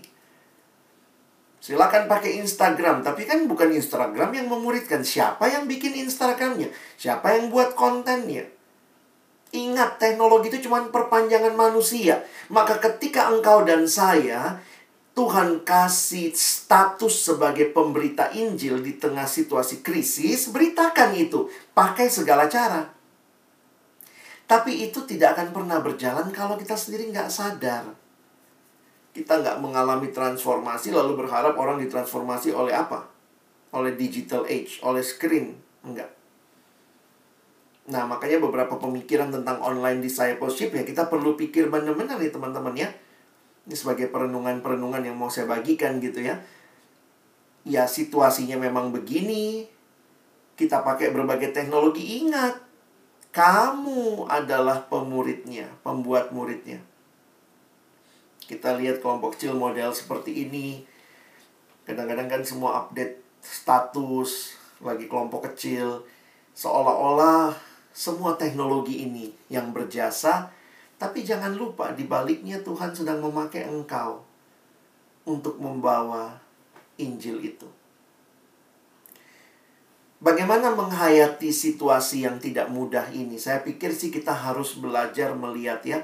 Silakan pakai Instagram, tapi kan bukan Instagram yang memuridkan. Siapa yang bikin Instagramnya? Siapa yang buat kontennya? Ingat, teknologi itu cuma perpanjangan manusia. Maka ketika engkau dan saya Tuhan kasih status sebagai pemberita Injil di tengah situasi krisis, beritakan itu. Pakai segala cara. Tapi itu tidak akan pernah berjalan kalau kita sendiri nggak sadar. Kita nggak mengalami transformasi lalu berharap orang ditransformasi oleh apa? Oleh digital age, oleh screen. Enggak. Nah, makanya beberapa pemikiran tentang online discipleship ya kita perlu pikir benar-benar nih teman-teman ya. Ini sebagai perenungan-perenungan yang mau saya bagikan gitu ya. Ya situasinya memang begini. Kita pakai berbagai teknologi. Ingat, kamu adalah pemuridnya, pembuat muridnya. Kita lihat kelompok kecil model seperti ini. Kadang-kadang kan semua update status lagi kelompok kecil. Seolah-olah semua teknologi ini yang berjasa, tapi jangan lupa di baliknya Tuhan sedang memakai engkau untuk membawa Injil itu. Bagaimana menghayati situasi yang tidak mudah ini? Saya pikir sih kita harus belajar melihat ya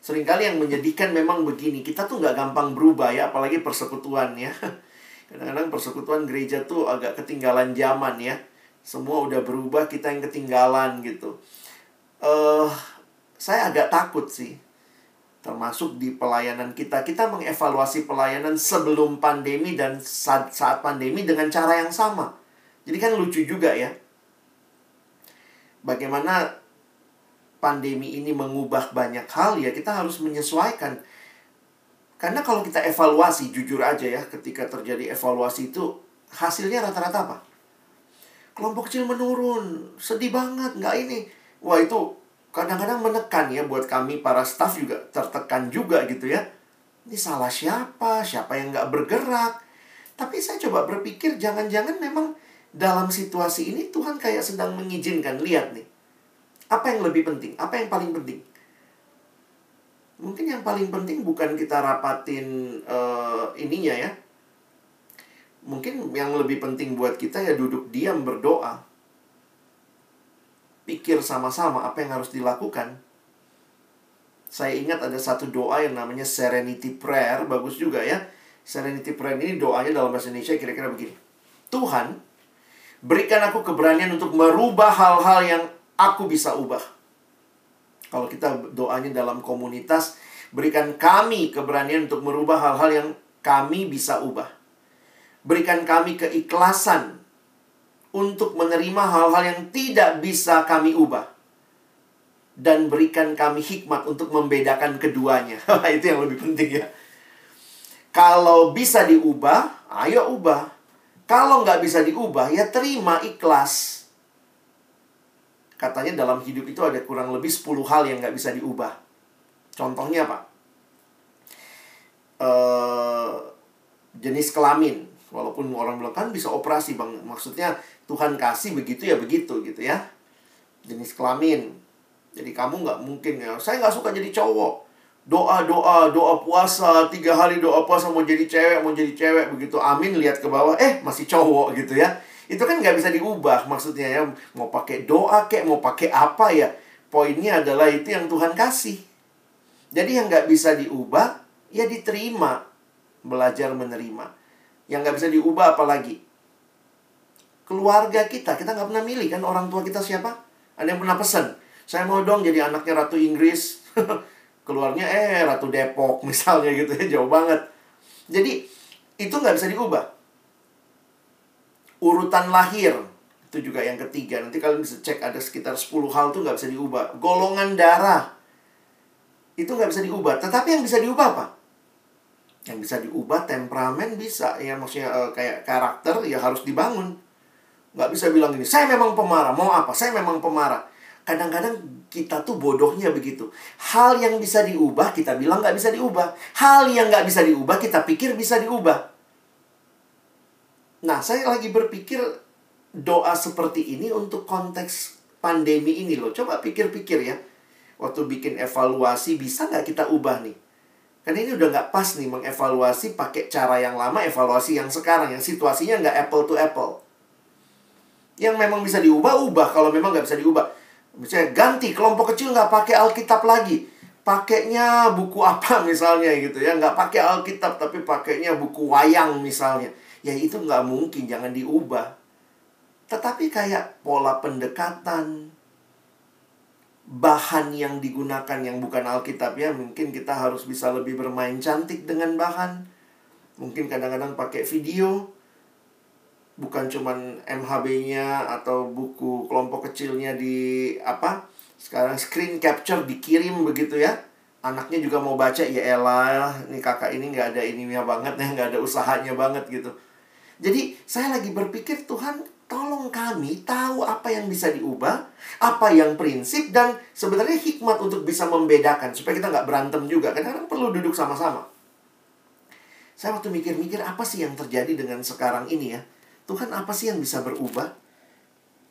Seringkali yang menyedihkan memang begini, kita tuh nggak gampang berubah ya, apalagi persekutuan ya. Kadang-kadang persekutuan gereja tuh agak ketinggalan zaman ya. Semua udah berubah, kita yang ketinggalan gitu. Uh, saya agak takut sih. Termasuk di pelayanan kita. Kita mengevaluasi pelayanan sebelum pandemi dan saat, saat pandemi dengan cara yang sama. Jadi kan lucu juga ya. Bagaimana pandemi ini mengubah banyak hal ya kita harus menyesuaikan. Karena kalau kita evaluasi jujur aja ya ketika terjadi evaluasi itu hasilnya rata-rata apa? Kelompok kecil menurun, sedih banget, nggak ini. Wah itu kadang-kadang menekan ya buat kami para staff juga tertekan juga gitu ya. Ini salah siapa? Siapa yang nggak bergerak? Tapi saya coba berpikir jangan-jangan memang dalam situasi ini Tuhan kayak sedang mengizinkan. Lihat nih, apa yang lebih penting? Apa yang paling penting? Mungkin yang paling penting bukan kita rapatin uh, ininya ya. Mungkin yang lebih penting buat kita ya duduk diam berdoa. Pikir sama-sama apa yang harus dilakukan. Saya ingat ada satu doa yang namanya Serenity Prayer, bagus juga ya. Serenity Prayer ini doanya dalam bahasa Indonesia kira-kira begini. Tuhan, berikan aku keberanian untuk merubah hal-hal yang aku bisa ubah. Kalau kita doanya dalam komunitas, berikan kami keberanian untuk merubah hal-hal yang kami bisa ubah. Berikan kami keikhlasan untuk menerima hal-hal yang tidak bisa kami ubah. Dan berikan kami hikmat untuk membedakan keduanya. Itu yang lebih penting ya. Kalau bisa diubah, ayo ubah. Kalau nggak bisa diubah, ya terima ikhlas Katanya dalam hidup itu ada kurang lebih 10 hal yang nggak bisa diubah. Contohnya apa? Uh, jenis kelamin. Walaupun orang bilang kan bisa operasi bang. Maksudnya Tuhan kasih begitu ya begitu gitu ya. Jenis kelamin. Jadi kamu nggak mungkin ya. Saya nggak suka jadi cowok. Doa, doa, doa puasa. Tiga hari doa puasa mau jadi cewek, mau jadi cewek. Begitu amin lihat ke bawah. Eh masih cowok gitu ya itu kan nggak bisa diubah maksudnya ya mau pakai doa kek mau pakai apa ya poinnya adalah itu yang Tuhan kasih jadi yang nggak bisa diubah ya diterima belajar menerima yang nggak bisa diubah apalagi keluarga kita. Kita nggak pernah milih kan? Orang tua kita siapa? Ada yang pernah pesan saya mau dong jadi anaknya ratu Inggris. Keluarnya eh ratu Depok misalnya gitu ya jauh banget. Jadi itu nggak bisa diubah. Urutan lahir itu juga yang ketiga. Nanti kalian bisa cek ada sekitar 10 hal tuh nggak bisa diubah. Golongan darah itu nggak bisa diubah. Tetapi yang bisa diubah apa? Yang bisa diubah temperamen bisa. Ya maksudnya uh, kayak karakter ya harus dibangun nggak bisa bilang gini saya memang pemarah mau apa saya memang pemarah kadang-kadang kita tuh bodohnya begitu hal yang bisa diubah kita bilang nggak bisa diubah hal yang nggak bisa diubah kita pikir bisa diubah Nah, saya lagi berpikir doa seperti ini untuk konteks pandemi ini loh. Coba pikir-pikir ya. Waktu bikin evaluasi, bisa nggak kita ubah nih? Karena ini udah nggak pas nih mengevaluasi pakai cara yang lama, evaluasi yang sekarang. Yang situasinya nggak apple to apple. Yang memang bisa diubah, ubah. Kalau memang nggak bisa diubah. Misalnya ganti, kelompok kecil nggak pakai Alkitab lagi. Pakainya buku apa misalnya gitu ya. Nggak pakai Alkitab, tapi pakainya buku wayang misalnya ya itu nggak mungkin jangan diubah tetapi kayak pola pendekatan bahan yang digunakan yang bukan Alkitab ya. Mungkin kita harus bisa lebih bermain cantik dengan bahan. Mungkin kadang-kadang pakai video. Bukan cuman MHB-nya atau buku kelompok kecilnya di apa? Sekarang screen capture dikirim begitu ya. Anaknya juga mau baca ya elah, ini kakak ini nggak ada ininya banget ya, nggak ada usahanya banget gitu. Jadi saya lagi berpikir Tuhan tolong kami tahu apa yang bisa diubah, apa yang prinsip, dan sebenarnya hikmat untuk bisa membedakan. Supaya kita nggak berantem juga. Kadang-kadang perlu duduk sama-sama. Saya waktu mikir-mikir apa sih yang terjadi dengan sekarang ini ya. Tuhan apa sih yang bisa berubah?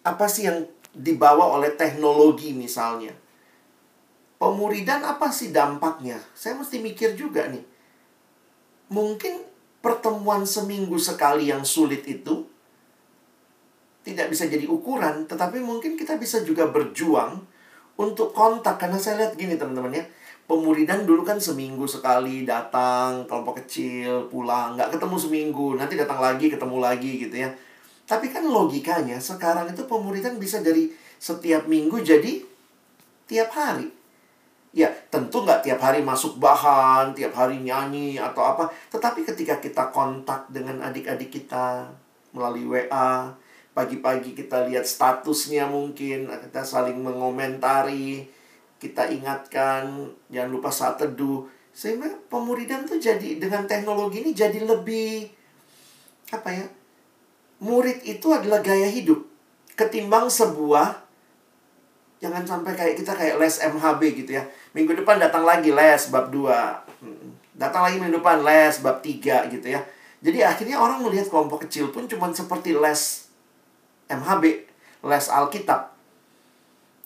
Apa sih yang dibawa oleh teknologi misalnya? Pemuridan apa sih dampaknya? Saya mesti mikir juga nih. Mungkin pertemuan seminggu sekali yang sulit itu tidak bisa jadi ukuran, tetapi mungkin kita bisa juga berjuang untuk kontak. Karena saya lihat gini teman-teman ya, pemuridan dulu kan seminggu sekali datang, kelompok kecil, pulang, nggak ketemu seminggu, nanti datang lagi, ketemu lagi gitu ya. Tapi kan logikanya sekarang itu pemuridan bisa dari setiap minggu jadi tiap hari. Ya, tentu nggak tiap hari masuk bahan, tiap hari nyanyi atau apa. Tetapi ketika kita kontak dengan adik-adik kita melalui WA, Pagi-pagi kita lihat statusnya mungkin, kita saling mengomentari, kita ingatkan, jangan lupa saat teduh. Sehingga pemuridan tuh jadi dengan teknologi ini jadi lebih apa ya? Murid itu adalah gaya hidup ketimbang sebuah jangan sampai kayak kita kayak les MHB gitu ya. Minggu depan datang lagi les bab 2. Hmm, datang lagi minggu depan les bab 3 gitu ya. Jadi akhirnya orang melihat kelompok kecil pun cuma seperti les MHB, les Alkitab.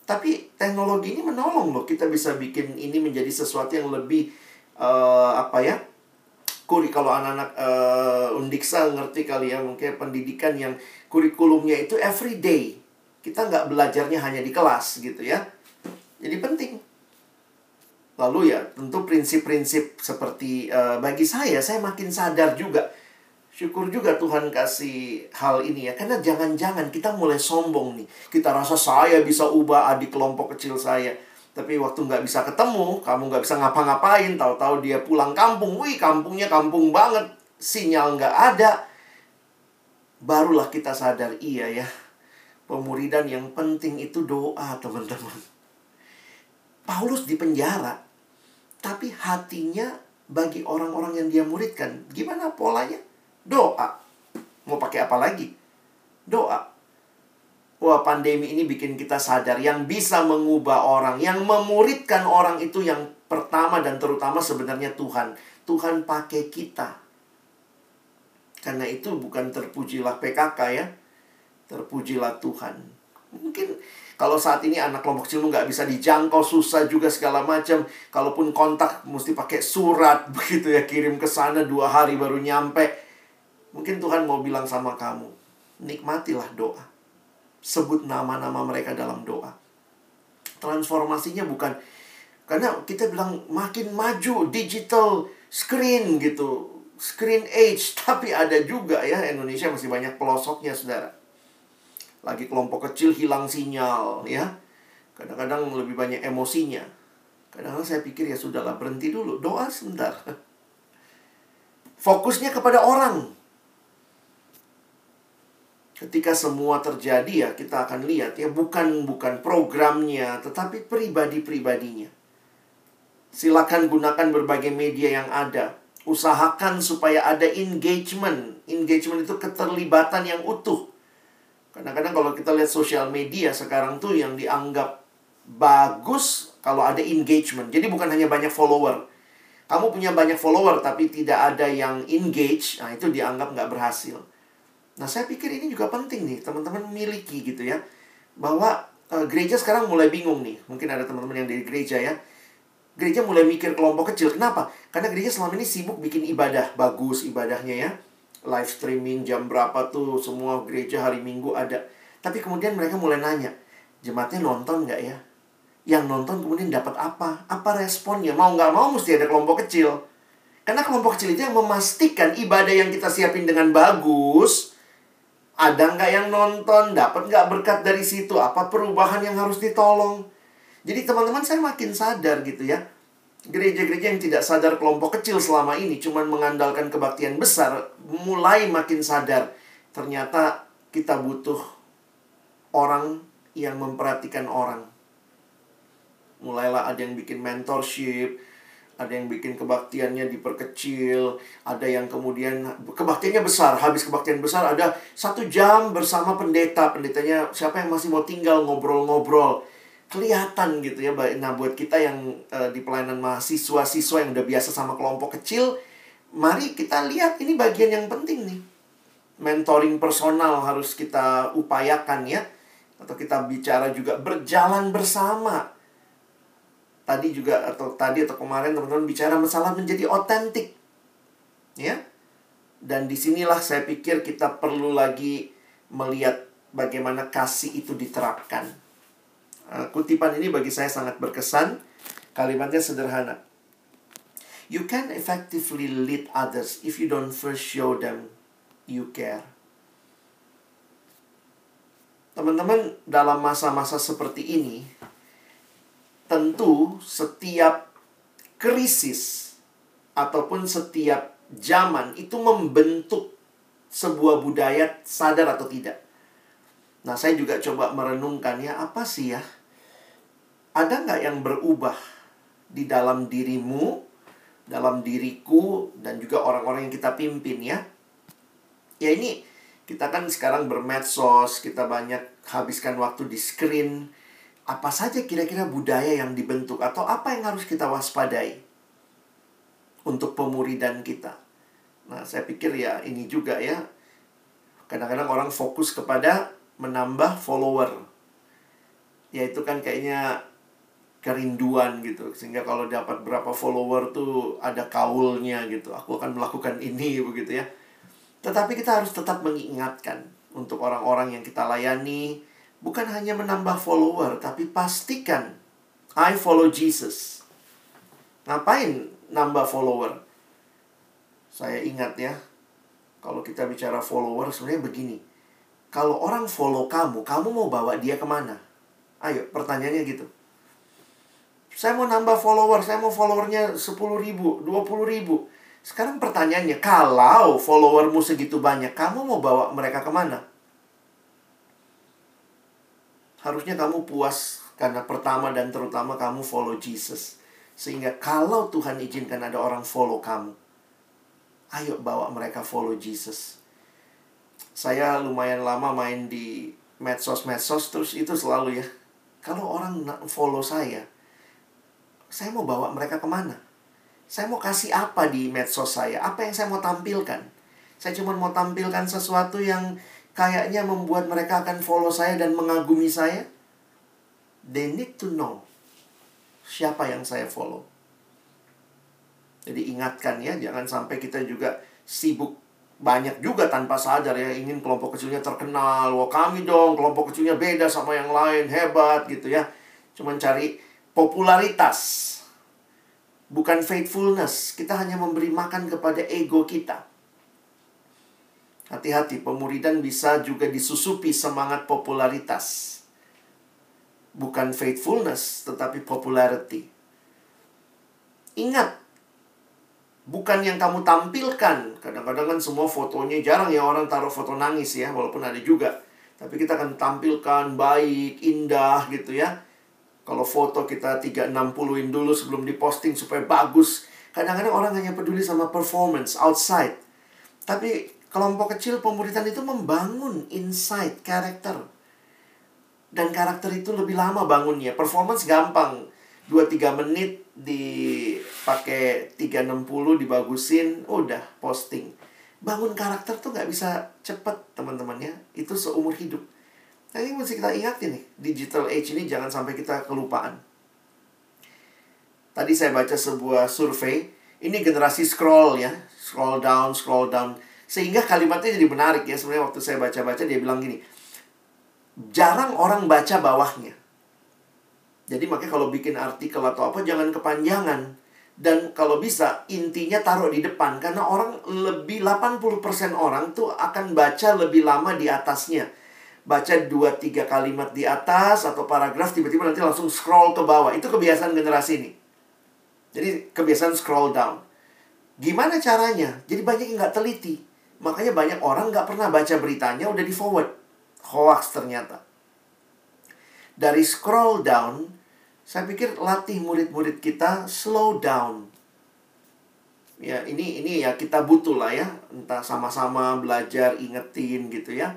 Tapi teknologi ini menolong loh, kita bisa bikin ini menjadi sesuatu yang lebih uh, apa ya? Kuri kalau anak-anak uh, undiksa ngerti kali ya mungkin pendidikan yang kurikulumnya itu everyday. Kita nggak belajarnya hanya di kelas gitu ya. Jadi penting. Lalu ya tentu prinsip-prinsip seperti uh, bagi saya saya makin sadar juga Syukur juga Tuhan kasih hal ini ya. Karena jangan-jangan kita mulai sombong nih. Kita rasa saya bisa ubah adik kelompok kecil saya. Tapi waktu nggak bisa ketemu, kamu nggak bisa ngapa-ngapain. Tahu-tahu dia pulang kampung. Wih, kampungnya kampung banget. Sinyal nggak ada. Barulah kita sadar, iya ya. Pemuridan yang penting itu doa, teman-teman. Paulus di penjara. Tapi hatinya bagi orang-orang yang dia muridkan. Gimana polanya? Doa. Mau pakai apa lagi? Doa. Wah, pandemi ini bikin kita sadar yang bisa mengubah orang, yang memuridkan orang itu yang pertama dan terutama sebenarnya Tuhan. Tuhan pakai kita. Karena itu bukan terpujilah PKK ya. Terpujilah Tuhan. Mungkin kalau saat ini anak kelompok kecil nggak bisa dijangkau, susah juga segala macam. Kalaupun kontak mesti pakai surat begitu ya, kirim ke sana dua hari baru nyampe. Mungkin Tuhan mau bilang sama kamu, nikmatilah doa. Sebut nama-nama mereka dalam doa. Transformasinya bukan karena kita bilang makin maju digital screen gitu. Screen age, tapi ada juga ya Indonesia masih banyak pelosoknya, Saudara. Lagi kelompok kecil hilang sinyal ya. Kadang-kadang lebih banyak emosinya. Kadang-kadang saya pikir ya sudahlah berhenti dulu, doa sebentar. Fokusnya kepada orang, ketika semua terjadi ya kita akan lihat ya bukan bukan programnya tetapi pribadi-pribadinya. Silakan gunakan berbagai media yang ada. Usahakan supaya ada engagement. Engagement itu keterlibatan yang utuh. Kadang-kadang kalau kita lihat sosial media sekarang tuh yang dianggap bagus kalau ada engagement. Jadi bukan hanya banyak follower. Kamu punya banyak follower tapi tidak ada yang engage, nah itu dianggap nggak berhasil. Nah, saya pikir ini juga penting nih, teman-teman miliki gitu ya. Bahwa e, gereja sekarang mulai bingung nih. Mungkin ada teman-teman yang dari gereja ya. Gereja mulai mikir kelompok kecil. Kenapa? Karena gereja selama ini sibuk bikin ibadah. Bagus ibadahnya ya. Live streaming jam berapa tuh semua gereja hari Minggu ada. Tapi kemudian mereka mulai nanya, jemaatnya nonton nggak ya? Yang nonton kemudian dapat apa? Apa responnya? Mau nggak mau mesti ada kelompok kecil. Karena kelompok kecil itu yang memastikan ibadah yang kita siapin dengan bagus, ada nggak yang nonton? Dapat nggak berkat dari situ? Apa perubahan yang harus ditolong? Jadi teman-teman saya makin sadar gitu ya. Gereja-gereja yang tidak sadar kelompok kecil selama ini cuman mengandalkan kebaktian besar mulai makin sadar ternyata kita butuh orang yang memperhatikan orang. Mulailah ada yang bikin mentorship, ada yang bikin kebaktiannya diperkecil, ada yang kemudian kebaktiannya besar, habis kebaktian besar ada satu jam bersama pendeta, pendetanya siapa yang masih mau tinggal ngobrol-ngobrol. Kelihatan gitu ya nah buat kita yang uh, di pelayanan mahasiswa siswa yang udah biasa sama kelompok kecil mari kita lihat ini bagian yang penting nih. Mentoring personal harus kita upayakan ya. Atau kita bicara juga berjalan bersama tadi juga atau tadi atau kemarin teman-teman bicara masalah menjadi otentik ya dan di sinilah saya pikir kita perlu lagi melihat bagaimana kasih itu diterapkan Uh, kutipan ini bagi saya sangat berkesan. Kalimatnya sederhana. You can effectively lead others if you don't first show them you care. Teman-teman, dalam masa-masa seperti ini, tentu setiap krisis ataupun setiap zaman itu membentuk sebuah budaya sadar atau tidak. Nah, saya juga coba merenungkan ya, apa sih ya? Ada nggak yang berubah di dalam dirimu, dalam diriku, dan juga orang-orang yang kita pimpin ya? Ya ini, kita kan sekarang bermedsos, kita banyak habiskan waktu di screen. Apa saja kira-kira budaya yang dibentuk atau apa yang harus kita waspadai untuk pemuridan kita? Nah, saya pikir ya ini juga ya. Kadang-kadang orang fokus kepada menambah follower. Ya itu kan kayaknya kerinduan gitu. Sehingga kalau dapat berapa follower tuh ada kaulnya gitu. Aku akan melakukan ini begitu ya. Tetapi kita harus tetap mengingatkan untuk orang-orang yang kita layani bukan hanya menambah follower tapi pastikan I follow Jesus. Ngapain nambah follower? Saya ingat ya, kalau kita bicara follower sebenarnya begini kalau orang follow kamu, kamu mau bawa dia ke mana? Ayo, pertanyaannya gitu. Saya mau nambah follower, saya mau followernya 10 ribu, 20 ribu. Sekarang pertanyaannya, kalau followermu segitu banyak, kamu mau bawa mereka ke mana? Harusnya kamu puas karena pertama dan terutama kamu follow Jesus. Sehingga kalau Tuhan izinkan ada orang follow kamu, ayo bawa mereka follow Jesus. Saya lumayan lama main di medsos-medsos terus itu selalu ya kalau orang follow saya saya mau bawa mereka ke mana? Saya mau kasih apa di medsos saya? Apa yang saya mau tampilkan? Saya cuma mau tampilkan sesuatu yang kayaknya membuat mereka akan follow saya dan mengagumi saya? They need to know siapa yang saya follow. Jadi ingatkan ya jangan sampai kita juga sibuk banyak juga tanpa sadar ya ingin kelompok kecilnya terkenal. Wah kami dong kelompok kecilnya beda sama yang lain hebat gitu ya. Cuman cari popularitas bukan faithfulness. Kita hanya memberi makan kepada ego kita hati-hati pemuridan bisa juga disusupi semangat popularitas bukan faithfulness tetapi popularity ingat bukan yang kamu tampilkan. Kadang-kadang kan semua fotonya jarang ya orang taruh foto nangis ya, walaupun ada juga. Tapi kita akan tampilkan baik, indah gitu ya. Kalau foto kita 360-in dulu sebelum diposting supaya bagus. Kadang-kadang orang hanya peduli sama performance outside. Tapi kelompok kecil pemuritan itu membangun inside karakter. Dan karakter itu lebih lama bangunnya. Performance gampang. 2-3 menit dipakai 360 dibagusin udah posting. Bangun karakter tuh nggak bisa cepet teman-teman ya. Itu seumur hidup. Nah ini mesti kita ingatin nih. Digital age ini jangan sampai kita kelupaan. Tadi saya baca sebuah survei. Ini generasi scroll ya. Scroll down scroll down sehingga kalimatnya jadi menarik ya sebenarnya waktu saya baca-baca dia bilang gini jarang orang baca bawahnya jadi makanya kalau bikin artikel atau apa jangan kepanjangan. Dan kalau bisa intinya taruh di depan karena orang lebih 80% orang tuh akan baca lebih lama di atasnya. baca dua tiga kalimat di atas atau paragraf tiba-tiba nanti langsung scroll ke bawah. Itu kebiasaan generasi ini. Jadi kebiasaan scroll down. Gimana caranya? Jadi banyak yang nggak teliti. Makanya banyak orang nggak pernah baca beritanya udah di forward. Hoax ternyata. Dari scroll down, saya pikir latih murid-murid kita slow down. Ya, ini ini ya kita butuh lah ya, entah sama-sama belajar ingetin gitu ya.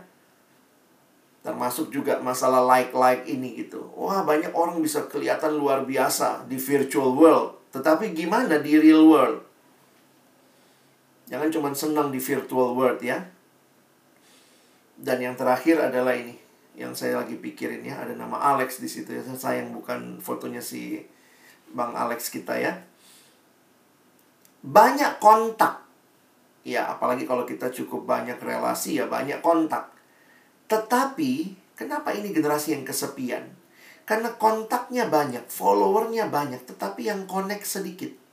Termasuk juga masalah like-like ini gitu. Wah, banyak orang bisa kelihatan luar biasa di virtual world, tetapi gimana di real world? Jangan cuma senang di virtual world ya. Dan yang terakhir adalah ini yang saya lagi pikirin ya. Ada nama Alex di situ ya. Sayang bukan fotonya si Bang Alex kita ya. Banyak kontak. Ya apalagi kalau kita cukup banyak relasi ya banyak kontak. Tetapi kenapa ini generasi yang kesepian? Karena kontaknya banyak followernya banyak tetapi yang connect sedikit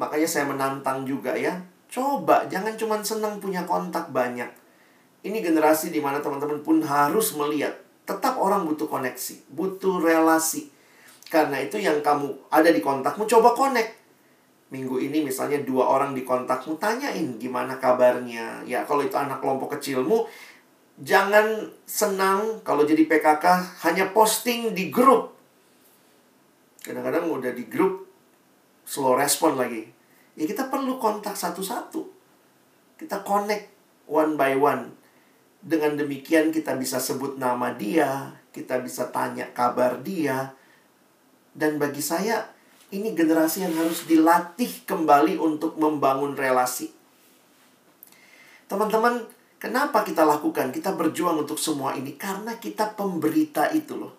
makanya saya menantang juga ya coba jangan cuma senang punya kontak banyak ini generasi di mana teman-teman pun harus melihat tetap orang butuh koneksi, butuh relasi. Karena itu yang kamu ada di kontakmu coba connect. Minggu ini misalnya dua orang di kontakmu tanyain gimana kabarnya. Ya kalau itu anak kelompok kecilmu jangan senang kalau jadi PKK hanya posting di grup. Kadang-kadang udah di grup slow respon lagi. Ya kita perlu kontak satu-satu. Kita connect one by one dengan demikian kita bisa sebut nama dia, kita bisa tanya kabar dia. Dan bagi saya ini generasi yang harus dilatih kembali untuk membangun relasi. Teman-teman, kenapa kita lakukan? Kita berjuang untuk semua ini karena kita pemberita itu loh.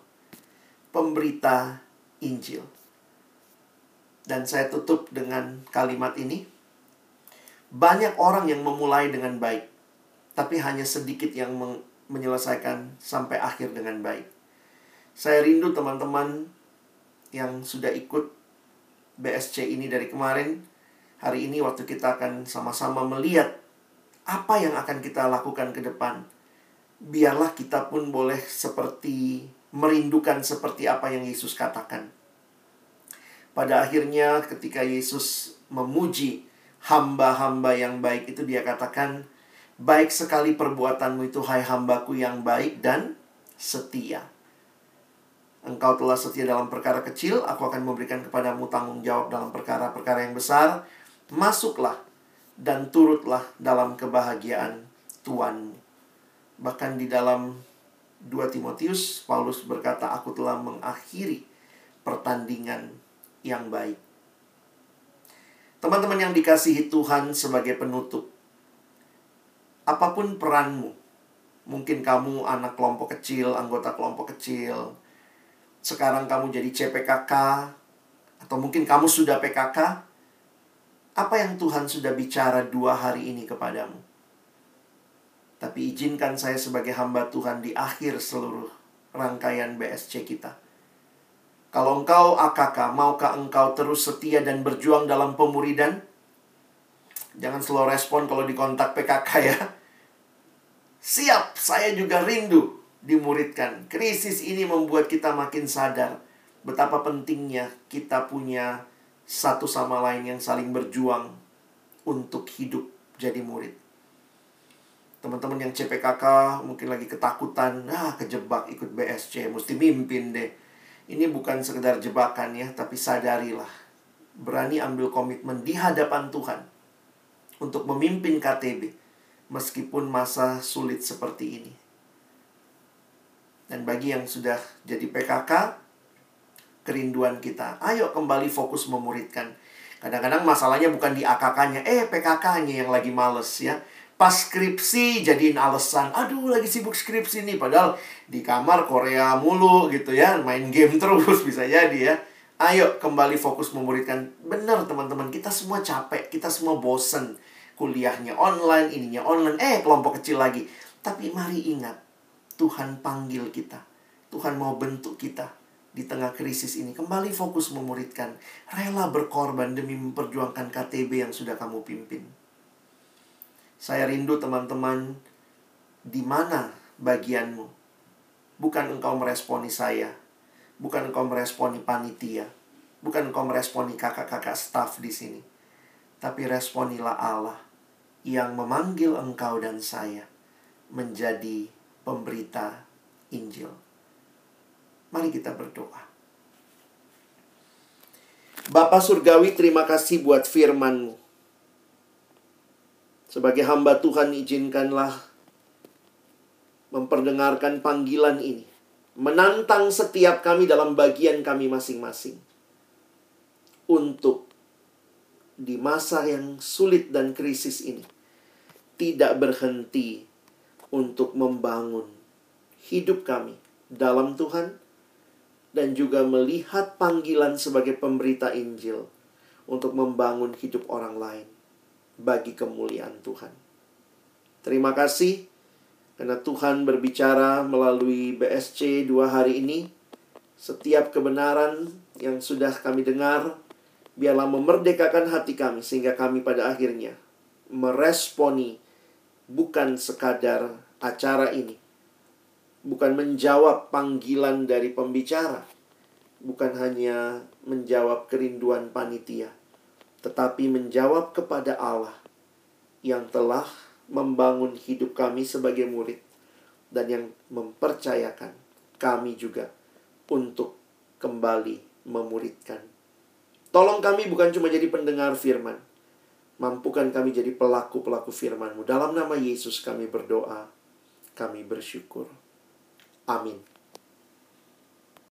Pemberita Injil. Dan saya tutup dengan kalimat ini. Banyak orang yang memulai dengan baik tapi hanya sedikit yang menyelesaikan sampai akhir dengan baik. Saya rindu teman-teman yang sudah ikut BSC ini dari kemarin. Hari ini waktu kita akan sama-sama melihat apa yang akan kita lakukan ke depan. Biarlah kita pun boleh seperti merindukan seperti apa yang Yesus katakan. Pada akhirnya ketika Yesus memuji hamba-hamba yang baik itu dia katakan Baik sekali perbuatanmu itu, hai hambaku yang baik dan setia. Engkau telah setia dalam perkara kecil, aku akan memberikan kepadamu tanggung jawab dalam perkara-perkara yang besar. Masuklah dan turutlah dalam kebahagiaan Tuhanmu. Bahkan di dalam 2 Timotius, Paulus berkata, aku telah mengakhiri pertandingan yang baik. Teman-teman yang dikasihi Tuhan sebagai penutup, apa pun peranmu. Mungkin kamu anak kelompok kecil, anggota kelompok kecil. Sekarang kamu jadi CPKK atau mungkin kamu sudah PKK. Apa yang Tuhan sudah bicara dua hari ini kepadamu? Tapi izinkan saya sebagai hamba Tuhan di akhir seluruh rangkaian BSC kita. Kalau engkau AKK, maukah engkau terus setia dan berjuang dalam pemuridan? Jangan slow respon kalau dikontak PKK ya. Siap, saya juga rindu dimuridkan. Krisis ini membuat kita makin sadar betapa pentingnya kita punya satu sama lain yang saling berjuang untuk hidup jadi murid. Teman-teman yang CPKK mungkin lagi ketakutan, ah kejebak ikut BSC, mesti mimpin deh. Ini bukan sekedar jebakan ya, tapi sadarilah. Berani ambil komitmen di hadapan Tuhan untuk memimpin KTB meskipun masa sulit seperti ini. Dan bagi yang sudah jadi PKK, kerinduan kita, ayo kembali fokus memuridkan. Kadang-kadang masalahnya bukan di AKK-nya, eh PKK-nya yang lagi males ya. Pas skripsi jadiin alasan, aduh lagi sibuk skripsi nih. Padahal di kamar Korea mulu gitu ya, main game terus bisa jadi ya. Ayo kembali fokus memuridkan. Benar teman-teman, kita semua capek, kita semua bosen kuliahnya online, ininya online, eh kelompok kecil lagi. Tapi mari ingat, Tuhan panggil kita. Tuhan mau bentuk kita di tengah krisis ini. Kembali fokus memuridkan. Rela berkorban demi memperjuangkan KTB yang sudah kamu pimpin. Saya rindu teman-teman Di mana bagianmu? Bukan engkau meresponi saya, bukan engkau meresponi panitia, bukan engkau meresponi kakak-kakak staf di sini, tapi responilah Allah yang memanggil engkau dan saya menjadi pemberita Injil. Mari kita berdoa. Bapa Surgawi, terima kasih buat firman-Mu. Sebagai hamba Tuhan, izinkanlah memperdengarkan panggilan ini. Menantang setiap kami dalam bagian kami masing-masing. Untuk di masa yang sulit dan krisis ini. Tidak berhenti untuk membangun hidup kami dalam Tuhan dan juga melihat panggilan sebagai pemberita Injil untuk membangun hidup orang lain bagi kemuliaan Tuhan. Terima kasih karena Tuhan berbicara melalui BSC dua hari ini. Setiap kebenaran yang sudah kami dengar, biarlah memerdekakan hati kami sehingga kami pada akhirnya meresponi bukan sekadar acara ini, bukan menjawab panggilan dari pembicara, bukan hanya menjawab kerinduan panitia, tetapi menjawab kepada Allah yang telah membangun hidup kami sebagai murid dan yang mempercayakan kami juga untuk kembali memuridkan. Tolong kami bukan cuma jadi pendengar firman, mampukan kami jadi pelaku-pelaku firman-Mu. Dalam nama Yesus kami berdoa, kami bersyukur. Amin.